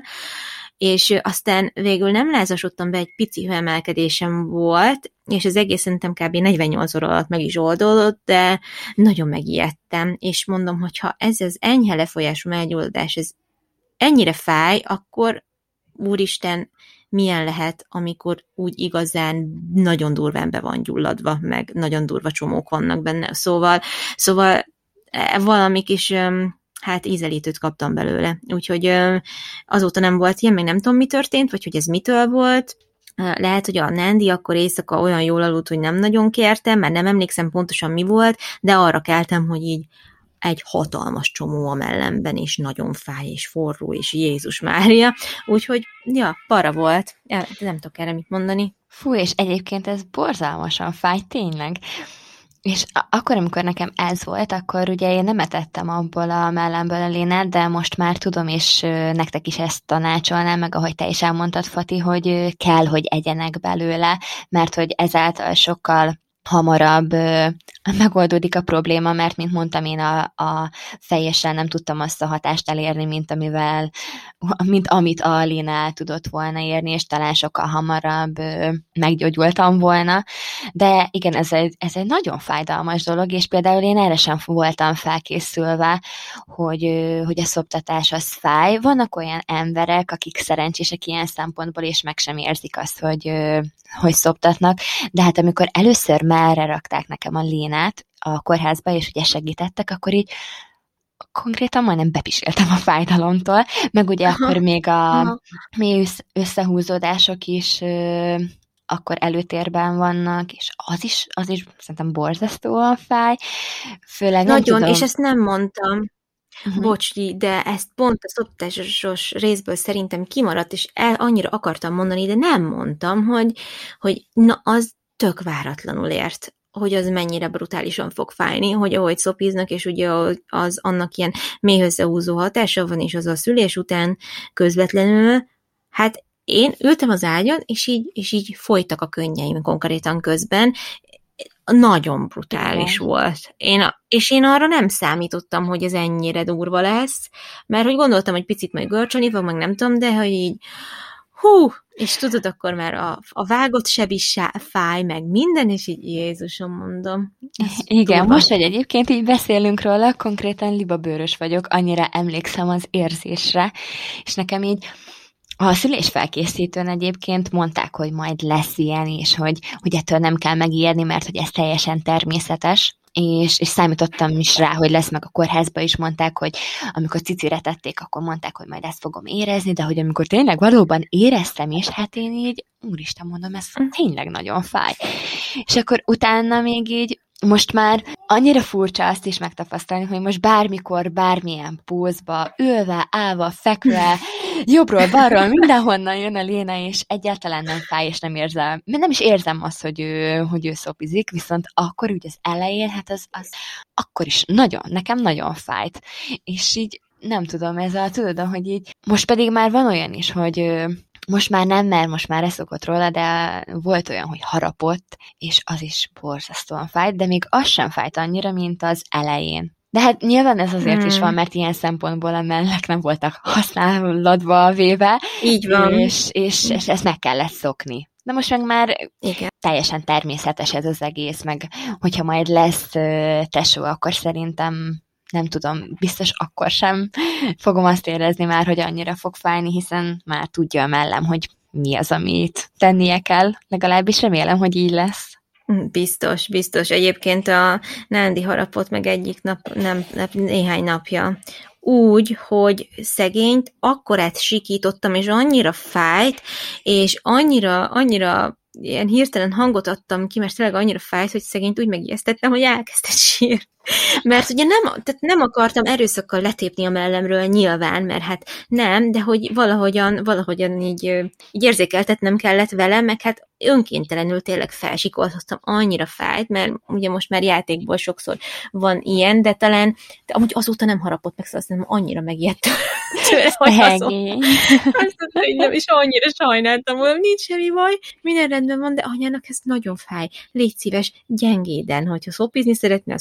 és aztán végül nem lázasodtam be, egy pici hőemelkedésem volt, és az egész szerintem kb. 48 óra alatt meg is oldódott, de nagyon megijedtem, és mondom, hogy ha ez az enyhe lefolyású meggyulladás, ez ennyire fáj, akkor úristen, milyen lehet, amikor úgy igazán nagyon durván be van gyulladva, meg nagyon durva csomók vannak benne. Szóval, szóval e, valami kis hát ízelítőt kaptam belőle. Úgyhogy azóta nem volt ilyen, még nem tudom, mi történt, vagy hogy ez mitől volt, lehet, hogy a Nandi akkor éjszaka olyan jól aludt, hogy nem nagyon kértem, mert nem emlékszem pontosan mi volt, de arra keltem, hogy így egy hatalmas csomó a mellemben, és nagyon fáj, és forró, és Jézus Mária. Úgyhogy, ja, para volt. Nem tudok erre mit mondani. Fú, és egyébként ez borzalmasan fáj, tényleg. És akkor, amikor nekem ez volt, akkor ugye én nem etettem abból a mellemből a lénet, de most már tudom, és nektek is ezt tanácsolnám, meg ahogy te is elmondtad, Fati, hogy kell, hogy egyenek belőle, mert hogy ezáltal sokkal hamarabb megoldódik a probléma, mert, mint mondtam, én a, a fejesen nem tudtam azt a hatást elérni, mint amivel, mint amit a Lina el tudott volna érni, és talán sokkal hamarabb meggyógyultam volna. De igen, ez egy, ez egy nagyon fájdalmas dolog, és például én erre sem voltam felkészülve, hogy, hogy a szoptatás az fáj. Vannak olyan emberek, akik szerencsések ilyen szempontból, és meg sem érzik azt, hogy, hogy szoptatnak, de hát amikor először merre rakták nekem a lénát a kórházba, és ugye segítettek, akkor így konkrétan majdnem bepiséltem a fájdalomtól, meg ugye Aha. akkor még a mély összehúzódások is ö, akkor előtérben vannak, és az is, az is szerintem borzasztóan fáj. Főleg Nagyon, tudom, és ezt nem mondtam. Uh-huh. Bocsi, de ezt pont a szoptásos részből szerintem kimaradt, és el, annyira akartam mondani, de nem mondtam, hogy, hogy na, az tök váratlanul ért hogy az mennyire brutálisan fog fájni, hogy ahogy szopiznak, és ugye az annak ilyen mély összehúzó hatása van, és az a szülés után közvetlenül, hát én ültem az ágyon, és így, és így folytak a könnyeim konkrétan közben, nagyon brutális Igen. volt. Én, és én arra nem számítottam, hogy ez ennyire durva lesz, mert hogy gondoltam, hogy picit majd görcsölni fog, meg nem tudom, de hogy így hú, és tudod, akkor már a, a vágott seb is fáj, meg minden, és így Jézusom mondom. Igen, durva. most, hogy egyébként így beszélünk róla, konkrétan libabőrös vagyok, annyira emlékszem az érzésre, és nekem így a szülésfelkészítőn egyébként mondták, hogy majd lesz ilyen, és hogy, hogy ettől nem kell megijedni, mert hogy ez teljesen természetes, és, és számítottam is rá, hogy lesz, meg a kórházba is mondták, hogy amikor cicire tették, akkor mondták, hogy majd ezt fogom érezni, de hogy amikor tényleg valóban éreztem is, hát én így, úristen mondom, ez hm. tényleg nagyon fáj. És akkor utána még így most már annyira furcsa azt is megtapasztalni, hogy most bármikor, bármilyen pózba, ülve, állva, fekve, *laughs* jobbról, balról, mindenhonnan jön a Léna, és egyáltalán nem fáj, és nem érzem, nem is érzem azt, hogy ő, hogy ő szopizik, viszont akkor úgy az elején, hát az, az akkor is nagyon, nekem nagyon fájt. És így nem tudom, ez a, tudod, hogy így, most pedig már van olyan is, hogy most már nem, mert most már leszokott róla, de volt olyan, hogy harapott, és az is borzasztóan fájt, de még az sem fájt annyira, mint az elején. De hát nyilván ez azért hmm. is van, mert ilyen szempontból a mellek nem voltak használatba véve. Így van. És, és, és ezt meg kellett szokni. De most meg már Igen. teljesen természetes ez az egész, meg hogyha majd lesz tesó, akkor szerintem nem tudom, biztos akkor sem fogom azt érezni már, hogy annyira fog fájni, hiszen már tudja a mellem, hogy mi az, amit tennie kell. Legalábbis remélem, hogy így lesz. Biztos, biztos. Egyébként a Nándi harapott meg egyik nap, nem, néhány napja úgy, hogy szegényt akkorát sikítottam, és annyira fájt, és annyira, annyira ilyen hirtelen hangot adtam ki, mert tényleg annyira fájt, hogy szegényt úgy megijesztettem, hogy elkezdett sír. Mert ugye nem, tehát nem akartam erőszakkal letépni a mellemről nyilván, mert hát nem, de hogy valahogyan, valahogyan így, így érzékeltetnem kellett velem, meg hát önkéntelenül tényleg felsikoltottam, annyira fájt, mert ugye most már játékból sokszor van ilyen, de talán, de amúgy azóta nem harapott meg, szóval nem annyira megijedt hogy azt hogy nem, és annyira sajnáltam, hogy nincs semmi baj, minden rendben van, de anyának ez nagyon fáj. Légy szíves, gyengéden, hogyha szopizni szeretnél,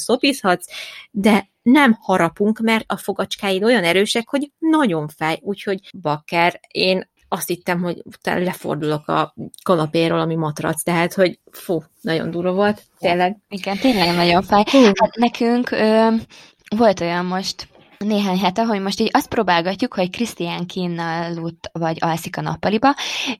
szopizhatsz, de nem harapunk, mert a fogacskáid olyan erősek, hogy nagyon fáj. Úgyhogy bakker, én azt hittem, hogy utána lefordulok a kanapéról, ami matrac, tehát, hogy fú, nagyon durva volt, tényleg. Igen, tényleg nagyon fáj. Hát nekünk ö, volt olyan most néhány hete, hogy most így azt próbálgatjuk, hogy Krisztián kínnal aludt, vagy alszik a nappaliba,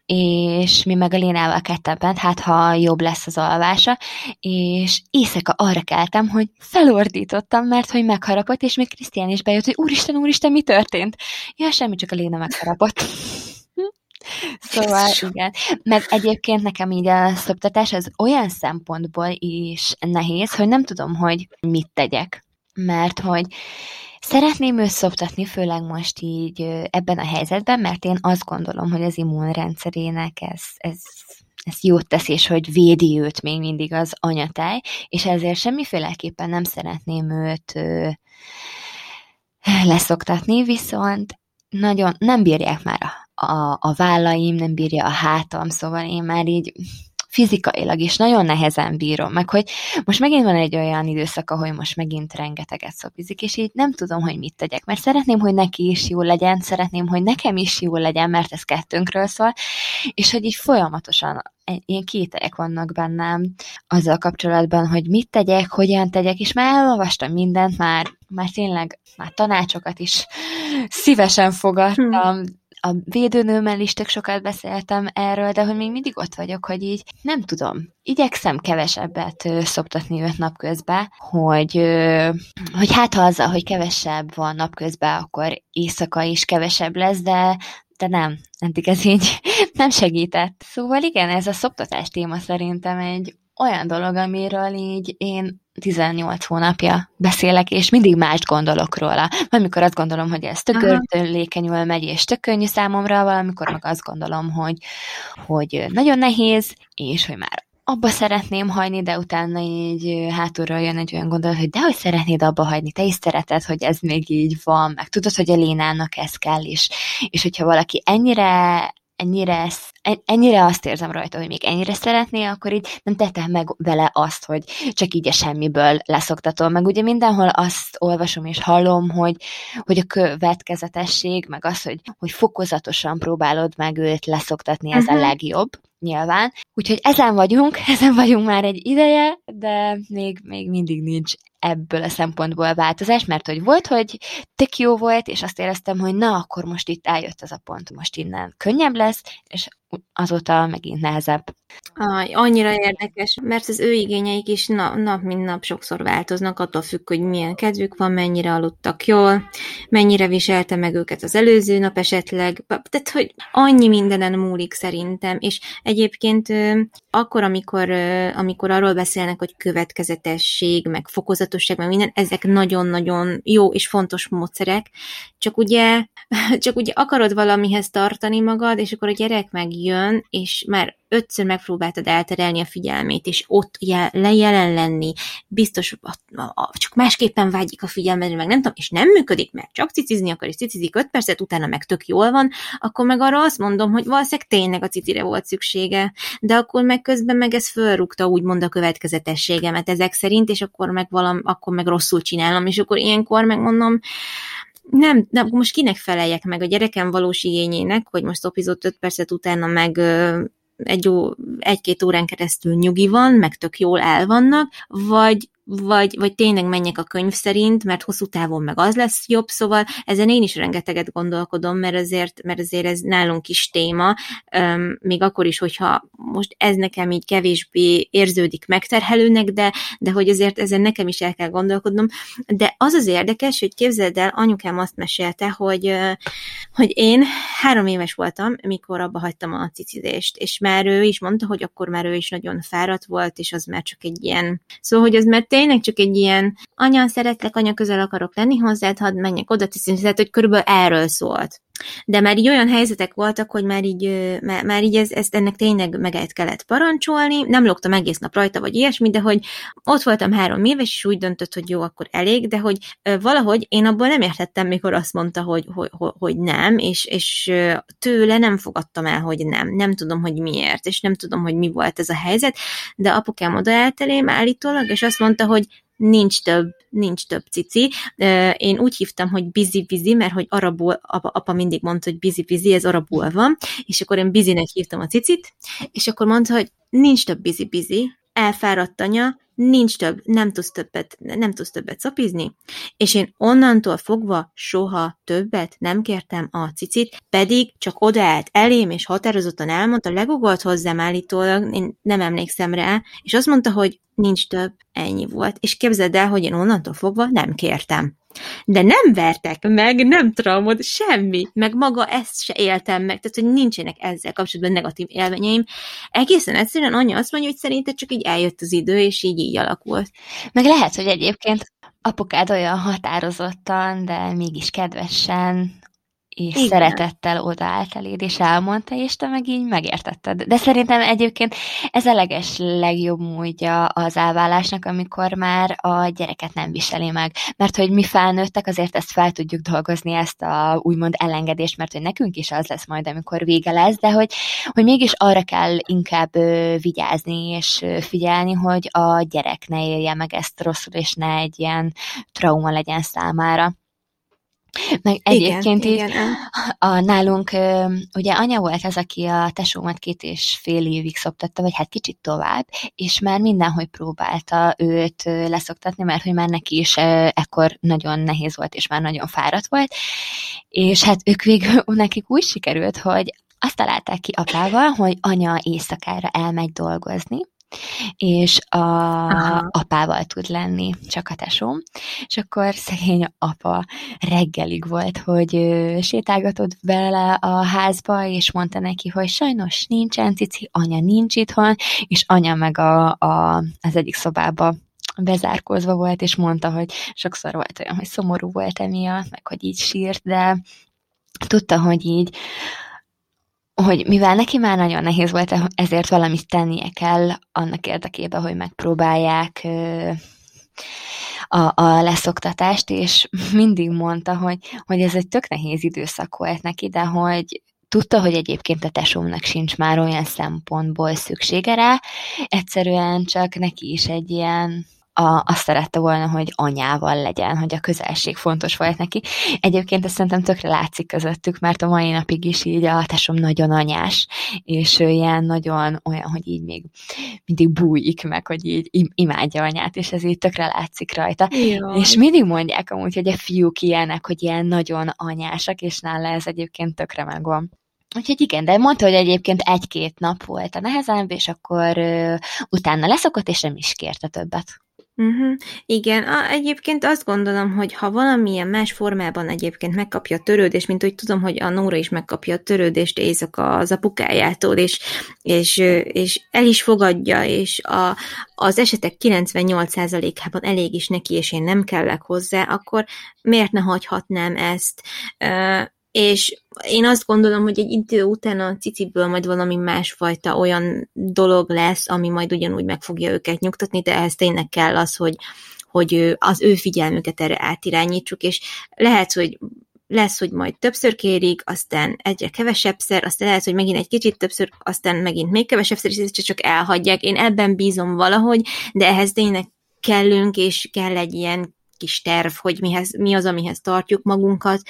és mi meg a Lénával ketten bent, hát ha jobb lesz az alvása, és éjszaka arra keltem, hogy felordítottam, mert hogy megharapott, és még Krisztián is bejött, hogy úristen, úristen, mi történt? Ja, semmi, csak a Léna megharapott. *laughs* Szóval igen. Meg egyébként nekem így a szoptatás az olyan szempontból is nehéz, hogy nem tudom, hogy mit tegyek. Mert hogy Szeretném őt főleg most így ebben a helyzetben, mert én azt gondolom, hogy az immunrendszerének ez, ez, ez jót tesz, és hogy védi őt még mindig az anyatáj, és ezért semmiféleképpen nem szeretném őt ö, leszoktatni, viszont nagyon nem bírják már a, a, a vállaim, nem bírja a hátam, szóval én már így fizikailag is nagyon nehezen bírom, meg hogy most megint van egy olyan időszak, ahol most megint rengeteget szopizik, és így nem tudom, hogy mit tegyek, mert szeretném, hogy neki is jó legyen, szeretném, hogy nekem is jó legyen, mert ez kettőnkről szól, és hogy így folyamatosan ilyen kételyek vannak bennem azzal kapcsolatban, hogy mit tegyek, hogyan tegyek, és már elolvastam mindent, már, már tényleg már tanácsokat is szívesen fogadtam, hmm a védőnőmmel is tök sokat beszéltem erről, de hogy még mindig ott vagyok, hogy így nem tudom. Igyekszem kevesebbet szoptatni őt napközben, hogy, hogy hát ha azzal, hogy kevesebb van napközben, akkor éjszaka is kevesebb lesz, de, de nem, eddig ez így *laughs* nem segített. Szóval igen, ez a szoptatás téma szerintem egy olyan dolog, amiről így én 18 hónapja beszélek, és mindig mást gondolok róla. Valamikor azt gondolom, hogy ez tök lékenyül megy, és tök könnyű számomra, valamikor meg azt gondolom, hogy, hogy nagyon nehéz, és hogy már abba szeretném hagyni, de utána így hátulról jön egy olyan gondolat, hogy dehogy szeretnéd abba hagyni, te is szereted, hogy ez még így van, meg tudod, hogy a Lénának ez kell is. És hogyha valaki ennyire ennyire, ennyire azt érzem rajta, hogy még ennyire szeretné, akkor így nem tettem meg vele azt, hogy csak így a semmiből leszoktatom. Meg ugye mindenhol azt olvasom és hallom, hogy, hogy a következetesség, meg az, hogy, hogy fokozatosan próbálod meg őt leszoktatni, ez uh-huh. a mhm. legjobb nyilván. Úgyhogy ezen vagyunk, *laughs* ezen vagyunk már egy ideje, de még, még mindig nincs ebből a szempontból változás, mert hogy volt, hogy tök jó volt, és azt éreztem, hogy na, akkor most itt eljött az a pont, most innen könnyebb lesz, és azóta megint nehezebb. Aj, annyira érdekes, mert az ő igényeik is nap, nap mint nap sokszor változnak, attól függ, hogy milyen kedvük van, mennyire aludtak jól, mennyire viselte meg őket az előző nap esetleg, tehát hogy annyi mindenen múlik szerintem, és egyébként akkor, amikor, amikor arról beszélnek, hogy következetesség, meg fokozatosság, meg minden, ezek nagyon-nagyon jó és fontos módszerek, csak ugye, *laughs* csak ugye akarod valamihez tartani magad, és akkor a gyerek megjön, és már ötször megpróbáltad elterelni a figyelmét, és ott jel, lenni, biztos, a, a, csak másképpen vágyik a figyelmedre, meg nem tudom, és nem működik, mert csak cicizni akar, és cicizik öt percet, utána meg tök jól van, akkor meg arra azt mondom, hogy valószínűleg tényleg a cicire volt szüksége, de akkor meg közben meg ez fölrúgta úgymond a következetességemet ezek szerint, és akkor meg valam, akkor meg rosszul csinálom, és akkor ilyenkor megmondom, nem, nem, most kinek feleljek meg a gyerekem valós igényének, hogy most szopizott öt percet utána meg egy, egy-két órán keresztül nyugi van, meg tök jól el vannak, vagy vagy, vagy tényleg menjek a könyv szerint, mert hosszú távon meg az lesz jobb, szóval ezen én is rengeteget gondolkodom, mert azért, mert azért ez nálunk is téma, um, még akkor is, hogyha most ez nekem így kevésbé érződik megterhelőnek, de, de hogy azért ezen nekem is el kell gondolkodnom, de az az érdekes, hogy képzeld el, anyukám azt mesélte, hogy, hogy én három éves voltam, mikor abba hagytam a cicizést, és már ő is mondta, hogy akkor már ő is nagyon fáradt volt, és az már csak egy ilyen, szóval, hogy az már tényleg csak egy ilyen anya, szeretlek, anya, közel akarok lenni hozzád, hadd menjek oda, tehát, hogy körülbelül erről szólt. De már így olyan helyzetek voltak, hogy már így, már, már így ez, ezt ennek tényleg meg kellett parancsolni, nem lógtam egész nap rajta, vagy ilyesmi, de hogy ott voltam három éves, és úgy döntött, hogy jó, akkor elég, de hogy valahogy én abból nem értettem, mikor azt mondta, hogy, hogy, hogy nem, és, és tőle nem fogadtam el, hogy nem. Nem tudom, hogy miért, és nem tudom, hogy mi volt ez a helyzet, de apukám odaállt elém állítólag, és azt mondta, hogy nincs több, nincs több cici. Én úgy hívtam, hogy busy-busy, mert hogy arabul, apa, apa mindig mondta, hogy busy-busy, ez arabul van, és akkor én busynek hívtam a cicit, és akkor mondta, hogy nincs több busy-busy, elfáradt anya, nincs több, nem tudsz többet, nem tudsz többet szapizni, és én onnantól fogva soha többet nem kértem a cicit, pedig csak odaállt elém, és határozottan elmondta, legugolt hozzám állítólag, én nem emlékszem rá, és azt mondta, hogy nincs több, ennyi volt. És képzeld el, hogy én onnantól fogva nem kértem. De nem vertek meg, nem traumod, semmi, meg maga ezt se éltem meg, tehát hogy nincsenek ezzel kapcsolatban negatív élményeim. Egészen egyszerűen anya azt mondja, hogy szerinted csak így eljött az idő, és így így alakult. Meg lehet, hogy egyébként apukád olyan határozottan, de mégis kedvesen és Igen. szeretettel odaállt eléd, és elmondta, és te meg így megértetted. De szerintem egyébként ez a leges legjobb módja az elvállásnak, amikor már a gyereket nem viseli meg. Mert hogy mi felnőttek, azért ezt fel tudjuk dolgozni, ezt a úgymond elengedést, mert hogy nekünk is az lesz majd, amikor vége lesz, de hogy, hogy mégis arra kell inkább vigyázni és figyelni, hogy a gyerek ne élje meg ezt rosszul, és ne egy ilyen trauma legyen számára. Meg egyébként igen, így igen. A, nálunk ugye anya volt az, aki a tesómat két és fél évig szoptatta, vagy hát kicsit tovább, és már mindenhogy próbálta őt leszoktatni, mert hogy már neki is ekkor nagyon nehéz volt, és már nagyon fáradt volt, és hát ők végül *laughs* nekik úgy sikerült, hogy azt találták ki apával, hogy anya éjszakára elmegy dolgozni, és a Aha. apával tud lenni, csak a tesóm. És akkor szegény apa reggelig volt, hogy sétálgatott vele a házba, és mondta neki, hogy sajnos nincsen cici, anya nincs itthon, és anya meg a, a, az egyik szobába bezárkózva volt, és mondta, hogy sokszor volt olyan, hogy szomorú volt emiatt, meg hogy így sírt, de tudta, hogy így hogy mivel neki már nagyon nehéz volt, ezért valamit tennie kell annak érdekében, hogy megpróbálják a, a leszoktatást, és mindig mondta, hogy, hogy ez egy tök nehéz időszak volt neki, de hogy tudta, hogy egyébként a tesómnak sincs már olyan szempontból szüksége rá, egyszerűen csak neki is egy ilyen a, azt szerette volna, hogy anyával legyen, hogy a közelség fontos volt neki. Egyébként ezt szerintem tökre látszik közöttük, mert a mai napig is így a tesom nagyon anyás, és ő ilyen nagyon olyan, hogy így még mindig bújik meg, hogy így imádja anyát, és ez így tökre látszik rajta. Jaj. És mindig mondják amúgy, hogy a fiúk ilyenek, hogy ilyen nagyon anyásak, és nála ez egyébként tökre megvan. Úgyhogy igen, de mondta, hogy egyébként egy-két nap volt a nehezebb, és akkor ö, utána leszokott, és nem is kérte többet. Uh-huh. Igen, a, egyébként azt gondolom, hogy ha valamilyen más formában egyébként megkapja a törődést, mint hogy tudom, hogy a Nóra is megkapja a törődést éjszaka az apukájától, és, és, és el is fogadja, és a, az esetek 98%-ában elég is neki, és én nem kellek hozzá, akkor miért ne hagyhatnám ezt? És én azt gondolom, hogy egy idő után a ciciből majd valami másfajta olyan dolog lesz, ami majd ugyanúgy meg fogja őket nyugtatni, de ehhez tényleg kell az, hogy, hogy az ő figyelmüket erre átirányítsuk, és lehet, hogy lesz, hogy majd többször kérik, aztán egyre kevesebbszer, aztán lehet, hogy megint egy kicsit többször, aztán megint még kevesebbszer, és csak elhagyják. Én ebben bízom valahogy, de ehhez tényleg kellünk, és kell egy ilyen kis terv, hogy mihez, mi az, amihez tartjuk magunkat,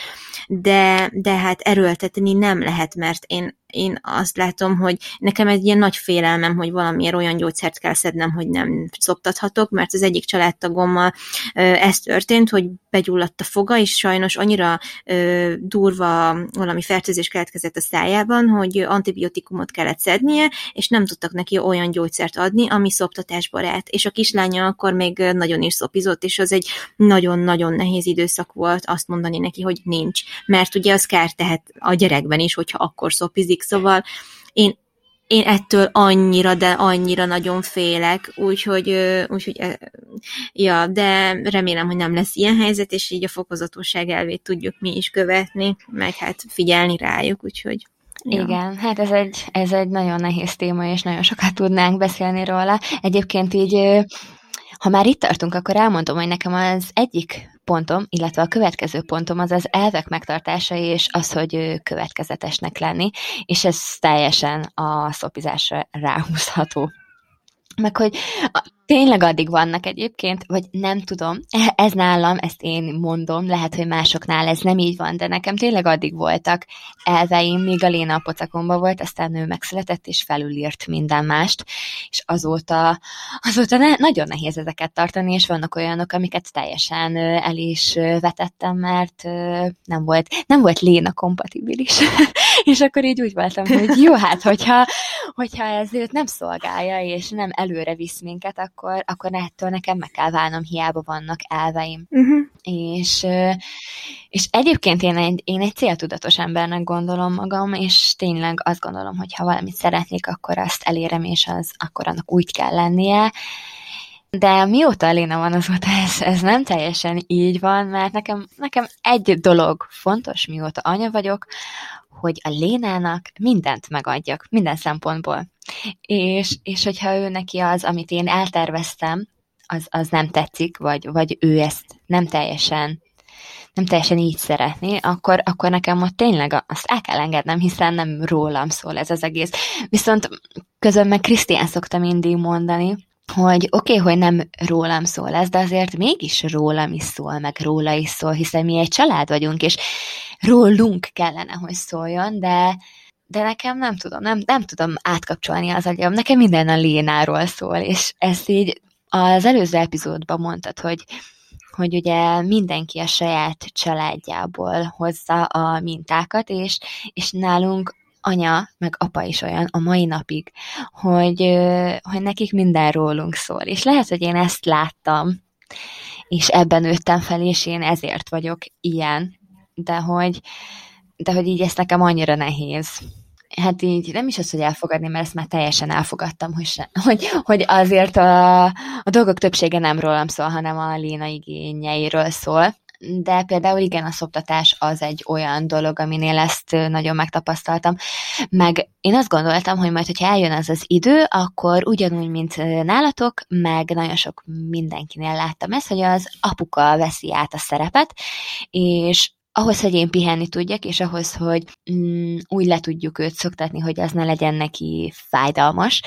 de, de hát erőltetni nem lehet, mert én én azt látom, hogy nekem egy ilyen nagy félelmem, hogy valamiért olyan gyógyszert kell szednem, hogy nem szoptathatok, mert az egyik családtagommal ez történt, hogy begyulladt a foga, és sajnos annyira ö, durva valami fertőzés keletkezett a szájában, hogy antibiotikumot kellett szednie, és nem tudtak neki olyan gyógyszert adni, ami szoptatásbarát. És a kislánya akkor még nagyon is szopizott, és az egy nagyon-nagyon nehéz időszak volt azt mondani neki, hogy nincs. Mert ugye az kár tehet a gyerekben is, hogyha akkor szopizik, szóval én, én ettől annyira, de annyira nagyon félek, úgyhogy, úgyhogy ja, de remélem, hogy nem lesz ilyen helyzet, és így a fokozatosság elvét tudjuk mi is követni, meg hát figyelni rájuk, úgyhogy Ja. Igen, hát ez egy, ez egy nagyon nehéz téma, és nagyon sokat tudnánk beszélni róla. Egyébként így, ha már itt tartunk, akkor elmondom, hogy nekem az egyik pontom, illetve a következő pontom az az elvek megtartása és az, hogy következetesnek lenni, és ez teljesen a szopizásra *laughs* ráhúzható. Meg hogy Tényleg addig vannak egyébként, vagy nem tudom, *laughs* ez nálam, ezt én mondom, lehet, hogy másoknál ez nem így van, de nekem tényleg addig voltak elveim, míg a Léna a pocakomba volt, aztán nő megszületett, és felülírt minden mást, és azóta, azóta ne, nagyon nehéz ezeket tartani, és vannak olyanok, amiket teljesen el is vetettem, mert nem volt, nem volt Léna kompatibilis, *laughs* és akkor így úgy voltam, hogy jó, hát, hogyha, hogyha ez őt nem szolgálja, és nem előre visz minket, akkor, akkor ettől nekem meg kell válnom, hiába vannak elveim. Uh-huh. És, és egyébként én egy, én egy céltudatos embernek gondolom magam, és tényleg azt gondolom, hogy ha valamit szeretnék, akkor azt elérem, és az akkor annak úgy kell lennie. De mióta Léna van, azóta ez, ez nem teljesen így van, mert nekem, nekem egy dolog fontos, mióta anya vagyok, hogy a Lénának mindent megadjak, minden szempontból. És, és hogyha ő neki az, amit én elterveztem, az, az nem tetszik, vagy, vagy ő ezt nem teljesen nem teljesen így szeretné, akkor, akkor nekem ott tényleg azt el kell engednem, hiszen nem rólam szól ez az egész. Viszont közben meg Krisztián szokta mindig mondani, hogy oké, okay, hogy nem rólam szól ez, de azért mégis rólam is szól, meg róla is szól, hiszen mi egy család vagyunk, és rólunk kellene, hogy szóljon, de, de nekem nem tudom, nem, nem tudom átkapcsolni az agyam. Nekem minden a Lénáról szól, és ezt így az előző epizódban mondtad, hogy, hogy ugye mindenki a saját családjából hozza a mintákat, és, és nálunk anya, meg apa is olyan a mai napig, hogy, hogy nekik minden rólunk szól. És lehet, hogy én ezt láttam, és ebben nőttem fel, és én ezért vagyok ilyen, de hogy, de hogy így ezt nekem annyira nehéz. Hát így nem is az, hogy elfogadni, mert ezt már teljesen elfogadtam, hogy, se, hogy, hogy azért a, a dolgok többsége nem rólam szól, hanem a Léna igényeiről szól. De például igen, a szoptatás az egy olyan dolog, aminél ezt nagyon megtapasztaltam. Meg én azt gondoltam, hogy majd, hogyha eljön az az idő, akkor ugyanúgy, mint nálatok, meg nagyon sok mindenkinél láttam ezt, hogy az apuka veszi át a szerepet, és ahhoz, hogy én pihenni tudjak, és ahhoz, hogy mm, úgy le tudjuk őt szoktatni, hogy az ne legyen neki fájdalmas,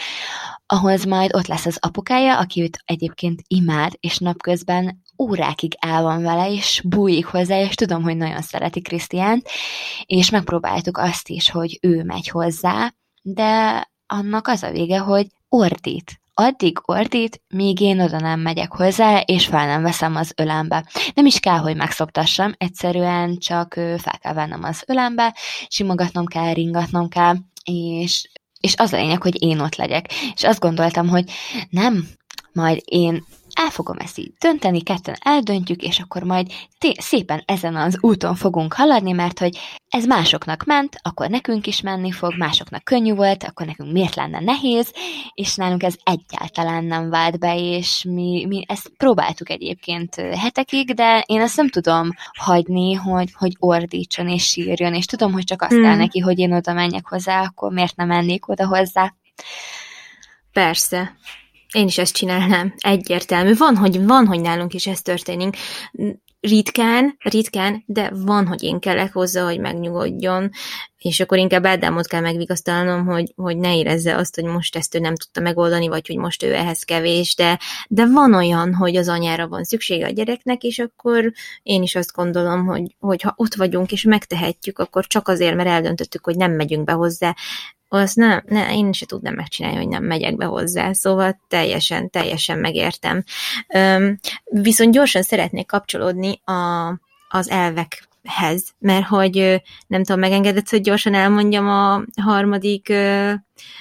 ahhoz majd ott lesz az apukája, aki őt egyébként imád, és napközben órákig el van vele, és bújik hozzá, és tudom, hogy nagyon szereti Krisztiánt, és megpróbáltuk azt is, hogy ő megy hozzá, de annak az a vége, hogy ordít. Addig ordít, míg én oda nem megyek hozzá, és fel nem veszem az ölembe. Nem is kell, hogy megszoptassam, egyszerűen csak fel kell vennem az ölembe, simogatnom kell, ringatnom kell, és, és az a lényeg, hogy én ott legyek. És azt gondoltam, hogy nem, majd én el fogom ezt így dönteni, ketten eldöntjük, és akkor majd szépen ezen az úton fogunk haladni, mert hogy ez másoknak ment, akkor nekünk is menni fog, másoknak könnyű volt, akkor nekünk miért lenne nehéz, és nálunk ez egyáltalán nem vált be, és mi, mi ezt próbáltuk egyébként hetekig, de én ezt nem tudom hagyni, hogy, hogy ordítson és sírjon, és tudom, hogy csak azt hmm. kell neki, hogy én oda menjek hozzá, akkor miért nem mennék oda hozzá. Persze. Én is ezt csinálnám, egyértelmű. Van, hogy, van, hogy nálunk is ez történik. Ritkán, ritkán, de van, hogy én kellek hozzá, hogy megnyugodjon, és akkor inkább Ádámot kell megvigasztalnom, hogy, hogy ne érezze azt, hogy most ezt ő nem tudta megoldani, vagy hogy most ő ehhez kevés, de, de van olyan, hogy az anyára van szüksége a gyereknek, és akkor én is azt gondolom, hogy, hogy ha ott vagyunk, és megtehetjük, akkor csak azért, mert eldöntöttük, hogy nem megyünk be hozzá, azt nem, ne, én se tudnám megcsinálni, hogy nem megyek be hozzá, szóval teljesen, teljesen megértem. Üm, viszont gyorsan szeretnék kapcsolódni a, az elvekhez, mert hogy nem tudom, megengedett, hogy gyorsan elmondjam a harmadik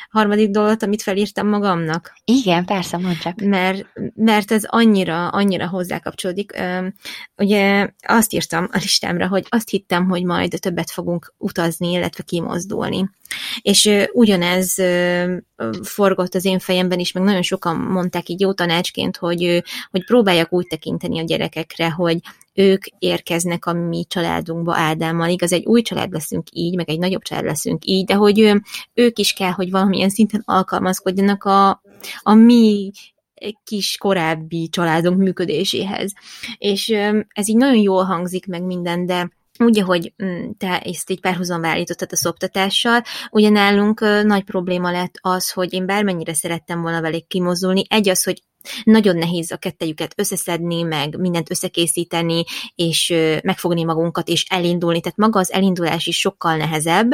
harmadik dolgot, amit felírtam magamnak. Igen, persze, mondd csak. Mert, mert ez annyira, annyira hozzá kapcsolódik. Ugye azt írtam a listámra, hogy azt hittem, hogy majd többet fogunk utazni, illetve kimozdulni. És ugyanez forgott az én fejemben is, meg nagyon sokan mondták így jó tanácsként, hogy, hogy próbáljak úgy tekinteni a gyerekekre, hogy ők érkeznek a mi családunkba Ádámmal. Igaz, egy új család leszünk így, meg egy nagyobb család leszünk így, de hogy ők is kell, hogy valamilyen szinten alkalmazkodjanak a, a mi kis korábbi családunk működéséhez. És ez így nagyon jól hangzik meg minden, de úgy, hogy mm, te ezt így párhuzamba állítottad a szoptatással, ugye nálunk nagy probléma lett az, hogy én bármennyire szerettem volna velük kimozdulni, egy az, hogy nagyon nehéz a kettejüket összeszedni, meg mindent összekészíteni, és megfogni magunkat, és elindulni. Tehát maga az elindulás is sokkal nehezebb,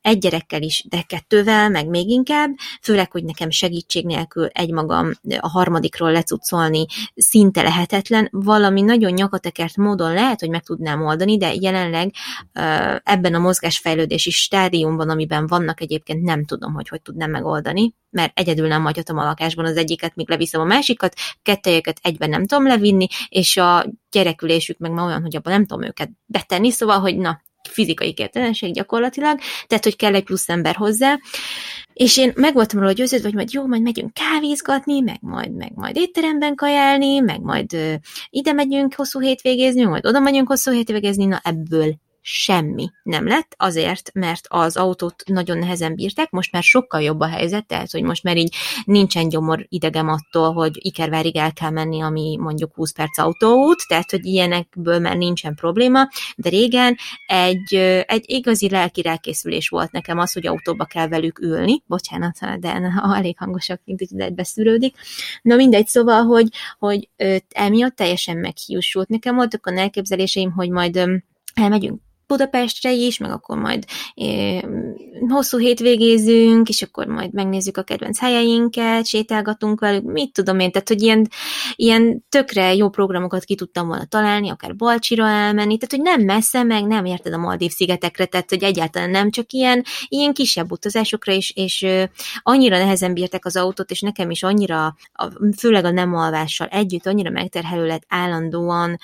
egy gyerekkel is, de kettővel, meg még inkább, főleg, hogy nekem segítség nélkül egymagam a harmadikról lecucolni szinte lehetetlen. Valami nagyon nyakatekert módon lehet, hogy meg tudnám oldani, de jelenleg ebben a mozgásfejlődési stádiumban, amiben vannak egyébként, nem tudom, hogy hogy tudnám megoldani, mert egyedül nem hagyhatom a lakásban az egyiket, míg leviszem a másikat, kettejeket egyben nem tudom levinni, és a gyerekülésük meg ma olyan, hogy abban nem tudom őket betenni, szóval, hogy na, fizikai képtelenség gyakorlatilag, tehát, hogy kell egy plusz ember hozzá, és én meg voltam róla győződve, hogy majd jó, majd megyünk kávézgatni, meg majd, meg majd étteremben kajálni, meg majd ö, ide megyünk hosszú hétvégézni, majd oda megyünk hosszú hétvégézni, na ebből semmi nem lett, azért, mert az autót nagyon nehezen bírták, most már sokkal jobb a helyzet, tehát, hogy most már így nincsen gyomor idegem attól, hogy Ikervárig el kell menni, ami mondjuk 20 perc autóút, tehát, hogy ilyenekből már nincsen probléma, de régen egy, egy igazi lelki rákészülés volt nekem az, hogy autóba kell velük ülni, bocsánat, de *laughs* elég hangosak, de beszűrődik. Na mindegy, szóval, hogy, hogy emiatt teljesen meghiúsult. Nekem voltak a elképzeléseim, hogy majd elmegyünk Budapestre is, meg akkor majd é, hosszú hétvégézünk, és akkor majd megnézzük a kedvenc helyeinket, sétálgatunk velük, mit tudom én, tehát hogy ilyen, ilyen tökre jó programokat ki tudtam volna találni, akár Balcsira elmenni, tehát hogy nem messze, meg nem érted a Maldív szigetekre, tehát hogy egyáltalán nem, csak ilyen, ilyen kisebb utazásokra is, és annyira nehezen bírtak az autót, és nekem is annyira, főleg a nem alvással együtt, annyira megterhelő lett állandóan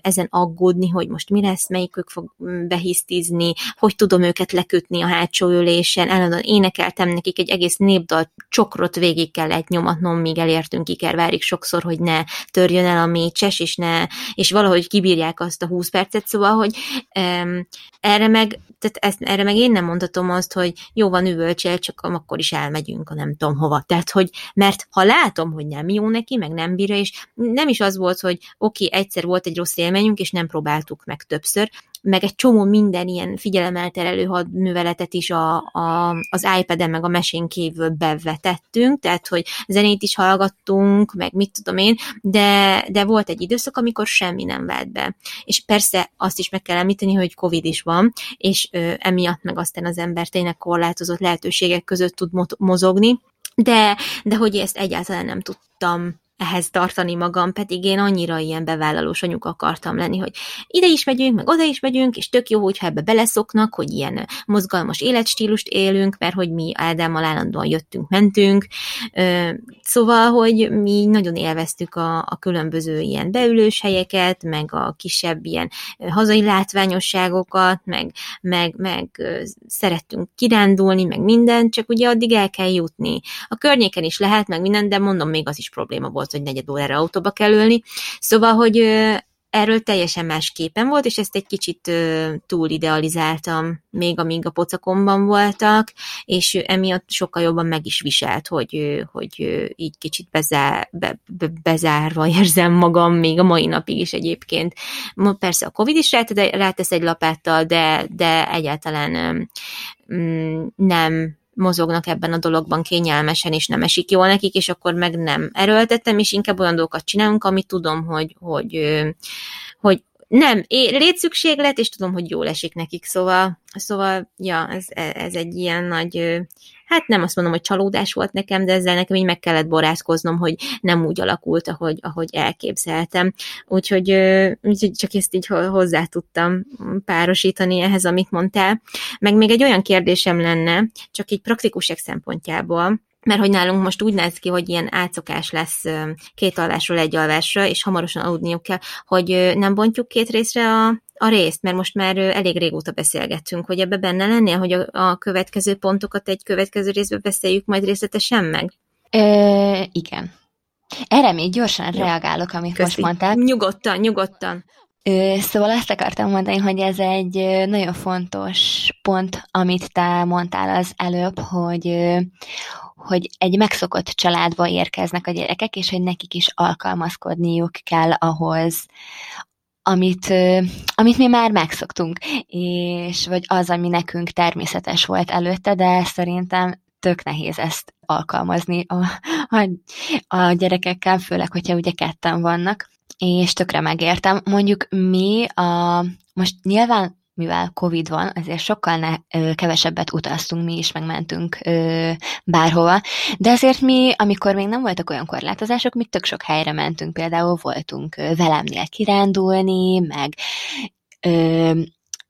ezen aggódni, hogy most mi lesz, melyikük fog behisztizni, hogy tudom őket lekötni a hátsó ülésen, állandóan énekeltem nekik egy egész népdal, csokrot végig kellett nyomatnom, míg elértünk Ikervárig sokszor, hogy ne törjön el a mécses, és ne, és valahogy kibírják azt a 20 percet, szóval, hogy um, erre meg, tehát ezt, erre meg én nem mondhatom azt, hogy jó van üvölcsel, csak akkor is elmegyünk a nem tudom hova. Tehát, hogy mert ha látom, hogy nem jó neki, meg nem bírja, és nem is az volt, hogy oké, okay, egyszer volt egy rossz élményünk, és nem próbáltuk meg többször, meg egy csomó minden ilyen figyelemelterelő hadműveletet is a, a, az iPad-en, meg a mesén kívül bevetettünk, tehát, hogy zenét is hallgattunk, meg mit tudom én, de, de volt egy időszak, amikor semmi nem vált be. És persze azt is meg kell említeni, hogy Covid is van, és ö, emiatt meg aztán az ember tényleg korlátozott lehetőségek között tud mozogni, de, de hogy ezt egyáltalán nem tudtam ehhez tartani magam, pedig én annyira ilyen bevállalós anyuk akartam lenni, hogy ide is megyünk, meg oda is megyünk, és tök jó, hogyha ebbe beleszoknak, hogy ilyen mozgalmas életstílust élünk, mert hogy mi Ádámmal állandóan jöttünk, mentünk, szóval, hogy mi nagyon élveztük a, a különböző ilyen beülős helyeket, meg a kisebb ilyen hazai látványosságokat, meg, meg, meg szerettünk kirándulni, meg minden, csak ugye addig el kell jutni. A környéken is lehet, meg minden, de mondom, még az is probléma volt, hogy negyed órára autóba kell ülni. Szóval, hogy erről teljesen más képen volt, és ezt egy kicsit túl idealizáltam, még amíg a pocakomban voltak, és emiatt sokkal jobban meg is viselt, hogy, hogy így kicsit bezár, be, be, bezárva *laughs* érzem magam, még a mai napig is egyébként. Persze a Covid is rátesz egy lapáttal, de, de egyáltalán mm, nem mozognak ebben a dologban kényelmesen, és nem esik jól nekik, és akkor meg nem erőltettem, és inkább olyan dolgokat csinálunk, amit tudom, hogy, hogy, hogy nem, létszükséglet, és tudom, hogy jól esik nekik, szóval, szóval ja, ez, ez egy ilyen nagy hát nem azt mondom, hogy csalódás volt nekem, de ezzel nekem így meg kellett borázkoznom, hogy nem úgy alakult, ahogy, ahogy elképzeltem. Úgyhogy, úgyhogy csak ezt így hozzá tudtam párosítani ehhez, amit mondtál. Meg még egy olyan kérdésem lenne, csak így praktikusek szempontjából, mert hogy nálunk most úgy néz ki, hogy ilyen átszokás lesz két alvásról egy alvásra, és hamarosan aludniuk kell, hogy nem bontjuk két részre a, a részt, mert most már elég régóta beszélgettünk, hogy ebbe benne lennél, hogy a, a következő pontokat egy következő részbe beszéljük majd részletesen meg? Ö, igen. Erre még gyorsan Jó. reagálok, amit Köszi. most mondtál. Nyugodtan, nyugodtan. Szóval azt akartam mondani, hogy ez egy nagyon fontos pont, amit te mondtál az előbb, hogy, hogy egy megszokott családba érkeznek a gyerekek, és hogy nekik is alkalmazkodniuk kell ahhoz, amit, amit mi már megszoktunk, és vagy az, ami nekünk természetes volt előtte, de szerintem tök nehéz ezt alkalmazni a, a, a gyerekekkel, főleg, hogyha ugye ketten vannak, és tökre megértem. Mondjuk mi a, most nyilván mivel Covid van, ezért sokkal ne, ö, kevesebbet utaztunk mi is, megmentünk ö, bárhova, de azért mi, amikor még nem voltak olyan korlátozások, mi tök sok helyre mentünk, például voltunk ö, velemnél kirándulni, meg ö,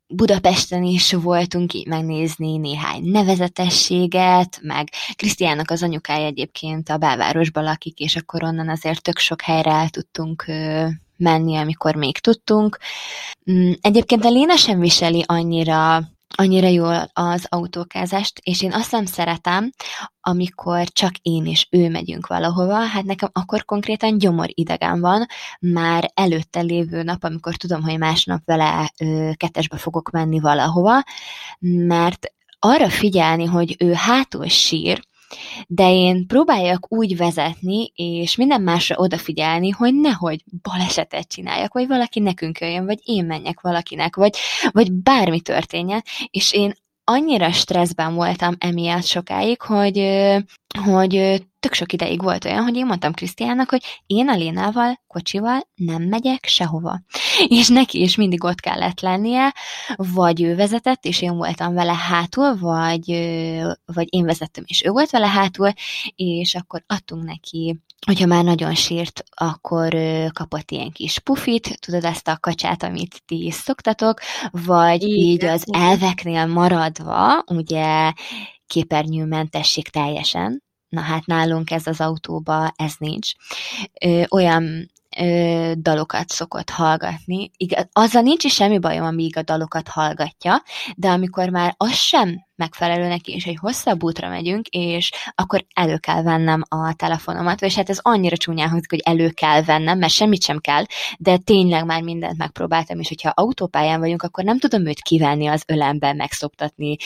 Budapesten is voltunk így megnézni néhány nevezetességet, meg Krisztiának az anyukája egyébként a belvárosban lakik, és akkor onnan azért tök sok helyre el tudtunk ö, menni, amikor még tudtunk. Mm, egyébként a Léna sem viseli annyira annyira jól az autókázást, és én azt nem szeretem, amikor csak én és ő megyünk valahova, hát nekem akkor konkrétan gyomor idegen van, már előtte lévő nap, amikor tudom, hogy másnap vele ö, kettesbe fogok menni valahova, mert arra figyelni, hogy ő hátul sír, de én próbáljak úgy vezetni, és minden másra odafigyelni, hogy nehogy balesetet csináljak, vagy valaki nekünk jöjjön, vagy én menjek valakinek, vagy, vagy bármi történjen, és én annyira stresszben voltam emiatt sokáig, hogy, hogy tök sok ideig volt olyan, hogy én mondtam Krisztiának, hogy én a Lénával, kocsival nem megyek sehova. *laughs* És neki is mindig ott kellett lennie, vagy ő vezetett, és én voltam vele hátul, vagy, vagy én vezettem, és ő volt vele hátul, és akkor adtunk neki hogyha már nagyon sírt, akkor kapott ilyen kis pufit, tudod ezt a kacsát, amit ti is szoktatok, vagy igen, így az elveknél maradva, ugye képernyőmentesség teljesen, na hát nálunk ez az autóba, ez nincs. Olyan ö, dalokat szokott hallgatni. Igaz, azzal nincs is semmi bajom, amíg a dalokat hallgatja, de amikor már az sem megfelelő neki, és egy hosszabb útra megyünk, és akkor elő kell vennem a telefonomat, és hát ez annyira csúnyán hangzik, hogy elő kell vennem, mert semmit sem kell, de tényleg már mindent megpróbáltam, és hogyha autópályán vagyunk, akkor nem tudom őt kivenni az ölembe, megszoptatni,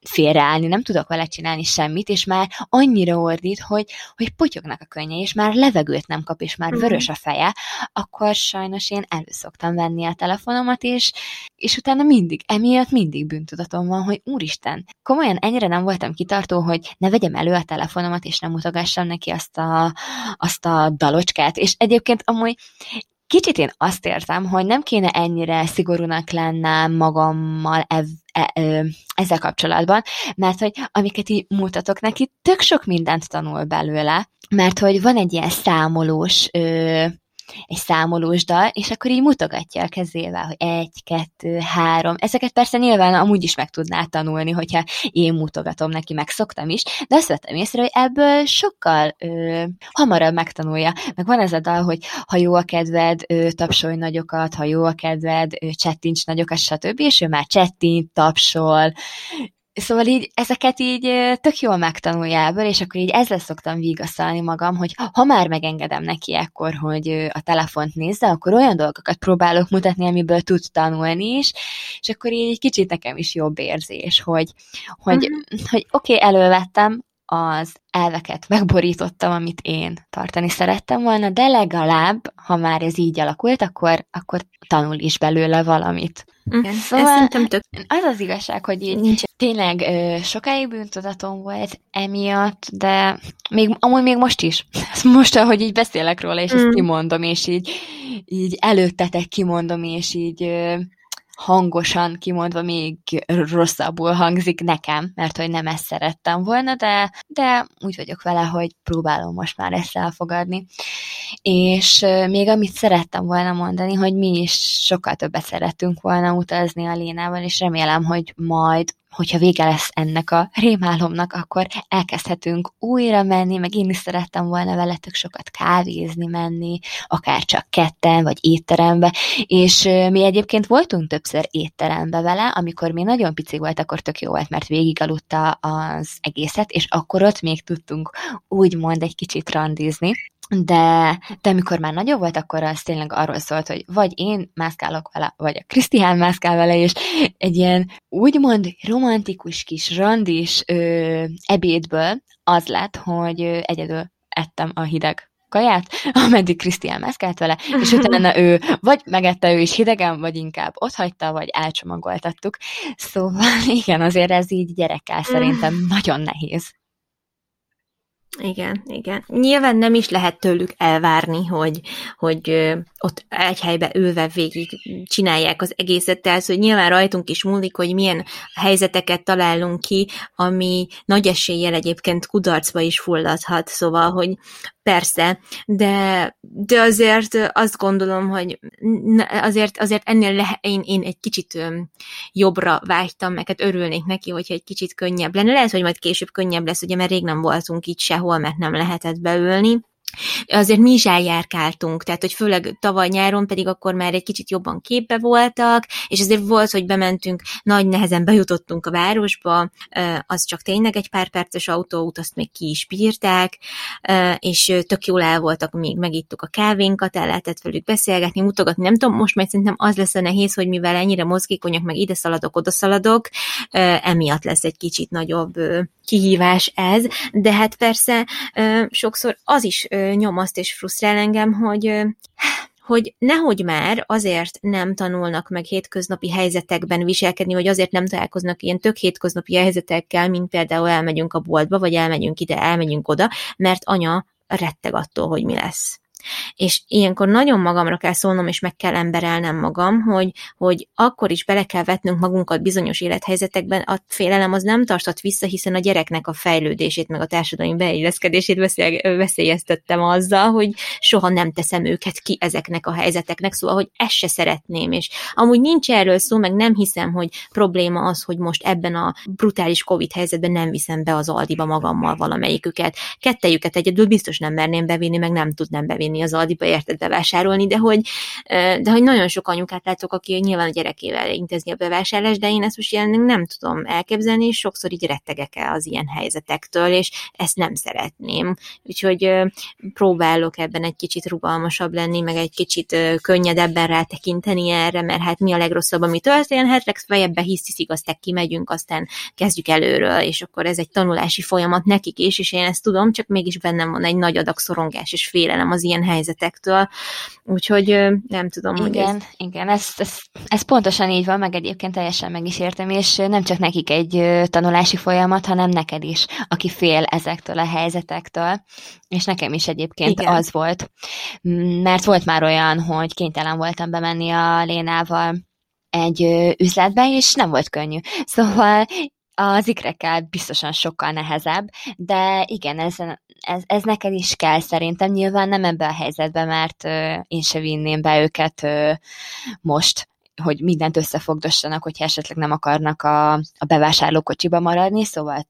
félreállni, nem tudok vele csinálni semmit, és már annyira ordít, hogy, hogy potyognak a könnye, és már levegőt nem kap, és már mhm. vörös a feje, akkor sajnos én előszoktam venni a telefonomat, és, és utána mindig, emiatt mindig bűntudatom van, hogy úristen, komolyan ennyire nem voltam kitartó, hogy ne vegyem elő a telefonomat, és nem mutogassam neki azt a, azt a dalocskát. És egyébként amúgy kicsit én azt értem, hogy nem kéne ennyire szigorúnak lennem magammal ev, e, e, ezzel kapcsolatban, mert hogy amiket így mutatok neki, tök sok mindent tanul belőle, mert hogy van egy ilyen számolós ö, egy számolós dal, és akkor így mutogatja a kezével, hogy egy, kettő, három. Ezeket persze nyilván amúgy is meg tudná tanulni, hogyha én mutogatom neki, meg szoktam is, de azt vettem észre, hogy ebből sokkal ö, hamarabb megtanulja. Meg van ez a dal, hogy ha jó a kedved, ö, tapsolj nagyokat, ha jó a kedved, ö, csettints nagyokat, stb. És ő már csettint, tapsol, Szóval így ezeket így tök jól megtanulja ebből, és akkor így ezzel szoktam vigasztalni magam, hogy ha már megengedem neki ekkor, hogy a telefont nézze, akkor olyan dolgokat próbálok mutatni, amiből tud tanulni is, és akkor így egy kicsit nekem is jobb érzés, hogy, hogy, uh-huh. hogy oké, okay, elővettem, az elveket megborítottam, amit én tartani szerettem volna, de legalább, ha már ez így alakult, akkor, akkor tanul is belőle valamit. Igen, szóval tök... az az igazság, hogy így Nincs. tényleg ö, sokáig bűntudatom volt emiatt, de még, amúgy még most is. *laughs* Most, ahogy így beszélek róla, és mm. ezt kimondom, és így, így előttetek kimondom, és így ö, hangosan kimondva még rosszabbul hangzik nekem, mert hogy nem ezt szerettem volna, de, de úgy vagyok vele, hogy próbálom most már ezt elfogadni. És még amit szerettem volna mondani, hogy mi is sokkal többet szerettünk volna utazni a Lénával, és remélem, hogy majd hogyha vége lesz ennek a rémálomnak, akkor elkezdhetünk újra menni, meg én is szerettem volna veletek sokat kávézni menni, akár csak ketten, vagy étterembe, és mi egyébként voltunk többször étterembe vele, amikor még nagyon pici volt, akkor tök jó volt, mert végigaludta az egészet, és akkor ott még tudtunk úgymond egy kicsit randizni, de, de amikor már nagyobb volt, akkor az tényleg arról szólt, hogy vagy én mászkálok vele, vagy a Krisztián mászkál vele, és egy ilyen úgymond romantikus kis randis ö, ebédből az lett, hogy egyedül ettem a hideg kaját, *laughs* ameddig Krisztián mászkált vele, és *laughs* utána ő vagy megette ő is hidegen, vagy inkább ott hagyta, vagy elcsomagoltattuk. Szóval *laughs* igen, azért ez így gyerekkel szerintem nagyon nehéz. Igen, igen. Nyilván nem is lehet tőlük elvárni, hogy, hogy ott egy helybe ülve végig csinálják az egészet, tehát hogy nyilván rajtunk is múlik, hogy milyen helyzeteket találunk ki, ami nagy eséllyel egyébként kudarcba is fulladhat, szóval, hogy persze, de, de azért azt gondolom, hogy azért, azért ennél le, én, én egy kicsit jobbra vágytam, meg hát örülnék neki, hogyha egy kicsit könnyebb lenne. Lehet, hogy majd később könnyebb lesz, ugye, mert rég nem voltunk itt sehol, mert nem lehetett beülni, azért mi is eljárkáltunk, tehát hogy főleg tavaly nyáron pedig akkor már egy kicsit jobban képbe voltak, és azért volt, hogy bementünk, nagy nehezen bejutottunk a városba, az csak tényleg egy pár perces autóút, azt még ki is bírták, és tök jól el voltak, még megittuk a kávénkat, el lehetett velük beszélgetni, mutogatni, nem tudom, most majd szerintem az lesz a nehéz, hogy mivel ennyire mozgékonyak, meg ide szaladok, oda szaladok, emiatt lesz egy kicsit nagyobb kihívás ez, de hát persze sokszor az is nyomaszt és frusztrál engem, hogy hogy nehogy már azért nem tanulnak meg hétköznapi helyzetekben viselkedni, vagy azért nem találkoznak ilyen tök hétköznapi helyzetekkel, mint például elmegyünk a boltba, vagy elmegyünk ide, elmegyünk oda, mert anya retteg attól, hogy mi lesz. És ilyenkor nagyon magamra kell szólnom, és meg kell emberelnem magam, hogy, hogy akkor is bele kell vetnünk magunkat bizonyos élethelyzetekben, a félelem az nem tartott vissza, hiszen a gyereknek a fejlődését, meg a társadalmi beilleszkedését veszélyeztettem azzal, hogy soha nem teszem őket ki ezeknek a helyzeteknek, szóval, hogy ezt se szeretném, és amúgy nincs erről szó, meg nem hiszem, hogy probléma az, hogy most ebben a brutális Covid helyzetben nem viszem be az Aldiba magammal valamelyiküket. Kettejüket egyedül biztos nem merném bevinni, meg nem tudnám bevinni bemenni az Aldiba érted bevásárolni, de hogy, de hogy nagyon sok anyukát látok, aki nyilván a gyerekével intézni a bevásárlást, de én ezt most jelenleg nem tudom elképzelni, és sokszor így rettegek el az ilyen helyzetektől, és ezt nem szeretném. Úgyhogy próbálok ebben egy kicsit rugalmasabb lenni, meg egy kicsit könnyedebben rátekinteni erre, mert hát mi a legrosszabb, ami történhet, legfeljebb hisztiszik, aztán kimegyünk, aztán kezdjük előről, és akkor ez egy tanulási folyamat nekik is, és én ezt tudom, csak mégis bennem van egy nagy adag szorongás és félelem az ilyen helyzetektől. Úgyhogy nem tudom, igen, hogy ez... Igen, ez, ez, ez pontosan így van, meg egyébként teljesen meg is értem, és nem csak nekik egy tanulási folyamat, hanem neked is, aki fél ezektől a helyzetektől, és nekem is egyébként igen. az volt, mert volt már olyan, hogy kénytelen voltam bemenni a Lénával egy üzletbe, és nem volt könnyű. Szóval az ikrekkel biztosan sokkal nehezebb, de igen, ez, ez, ez neked is kell szerintem. Nyilván nem ebbe a helyzetbe, mert ö, én se vinném be őket ö, most, hogy mindent összefogdossanak, hogyha esetleg nem akarnak a, a bevásárlókocsiba maradni, szóval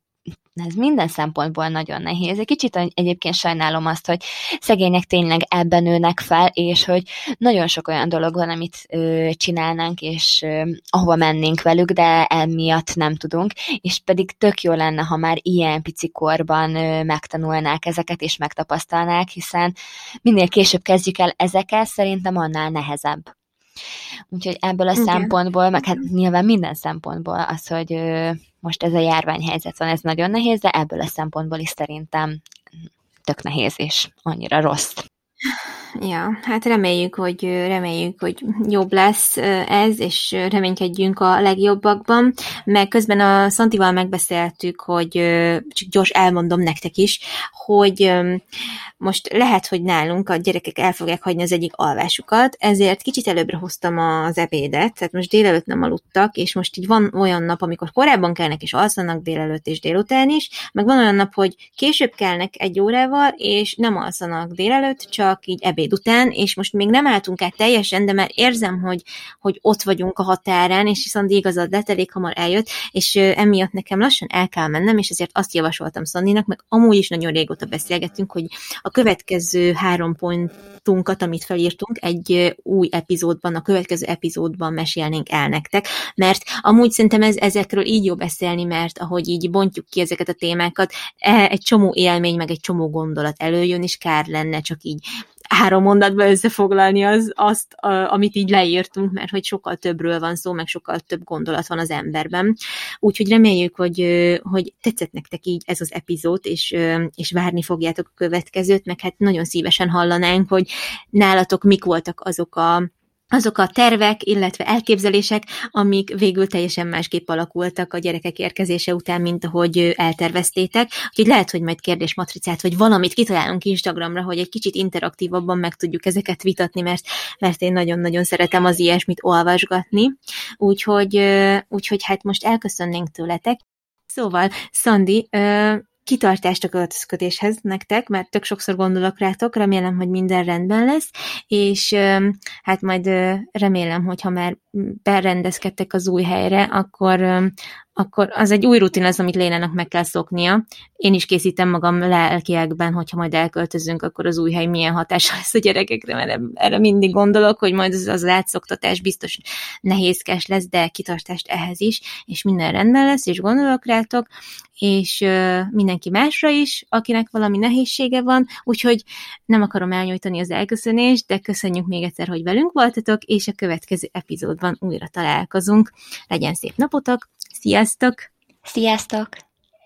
ez minden szempontból nagyon nehéz. Egy kicsit egyébként sajnálom azt, hogy szegények tényleg ebben nőnek fel, és hogy nagyon sok olyan dolog van, amit ö, csinálnánk, és ö, ahova mennénk velük, de emiatt nem tudunk, és pedig tök jó lenne, ha már ilyen pici korban ö, megtanulnák ezeket, és megtapasztalnák, hiszen minél később kezdjük el ezeket, szerintem annál nehezebb. Úgyhogy ebből a Igen. szempontból, meg hát nyilván minden szempontból az, hogy most ez a járványhelyzet van, ez nagyon nehéz, de ebből a szempontból is szerintem tök nehéz és annyira rossz. Ja, hát reméljük, hogy reméljük, hogy jobb lesz ez, és reménykedjünk a legjobbakban. Meg közben a Szantival megbeszéltük, hogy csak gyors elmondom nektek is, hogy most lehet, hogy nálunk a gyerekek el fogják hagyni az egyik alvásukat, ezért kicsit előbbre hoztam az ebédet, tehát most délelőtt nem aludtak, és most így van olyan nap, amikor korábban kelnek és alszanak délelőtt és délután is, meg van olyan nap, hogy később kelnek egy órával, és nem alszanak délelőtt, csak így ebéd után, és most még nem álltunk át teljesen, de már érzem, hogy, hogy ott vagyunk a határán, és Szandi igazad lett, elég hamar eljött, és emiatt nekem lassan el kell mennem, és ezért azt javasoltam Szandinak, meg amúgy is nagyon régóta beszélgettünk, hogy a következő három pontunkat, amit felírtunk, egy új epizódban, a következő epizódban mesélnénk el nektek, mert amúgy szerintem ez, ezekről így jó beszélni, mert ahogy így bontjuk ki ezeket a témákat, e, egy csomó élmény, meg egy csomó gondolat előjön, és kár lenne csak így három mondatba összefoglalni az, azt, a, amit így leírtunk, mert hogy sokkal többről van szó, meg sokkal több gondolat van az emberben. Úgyhogy reméljük, hogy, hogy tetszett nektek így ez az epizód, és, és várni fogjátok a következőt, meg hát nagyon szívesen hallanánk, hogy nálatok mik voltak azok a azok a tervek, illetve elképzelések, amik végül teljesen másképp alakultak a gyerekek érkezése után, mint ahogy elterveztétek. Úgyhogy lehet, hogy majd kérdésmatricát, vagy valamit kitalálunk Instagramra, hogy egy kicsit interaktívabban meg tudjuk ezeket vitatni, mert, mert én nagyon-nagyon szeretem az ilyesmit olvasgatni. Úgyhogy, úgyhogy hát most elköszönnénk tőletek. Szóval, Szandi, kitartást a költözködéshez nektek, mert tök sokszor gondolok rátok, remélem, hogy minden rendben lesz, és hát majd remélem, hogy ha már berendezkedtek az új helyre, akkor, akkor az egy új rutin az, amit Lénának meg kell szoknia. Én is készítem magam lelkiekben, hogyha majd elköltözünk, akkor az új hely milyen hatása lesz a gyerekekre, mert erre mindig gondolok, hogy majd az, az átszoktatás biztos nehézkes lesz, de kitartást ehhez is, és minden rendben lesz, és gondolok rátok, és mindenki másra is, akinek valami nehézsége van, úgyhogy nem akarom elnyújtani az elköszönést, de köszönjük még egyszer, hogy velünk voltatok, és a következő epizódban újra találkozunk. Legyen szép napotok, sziasztok! Sziasztok!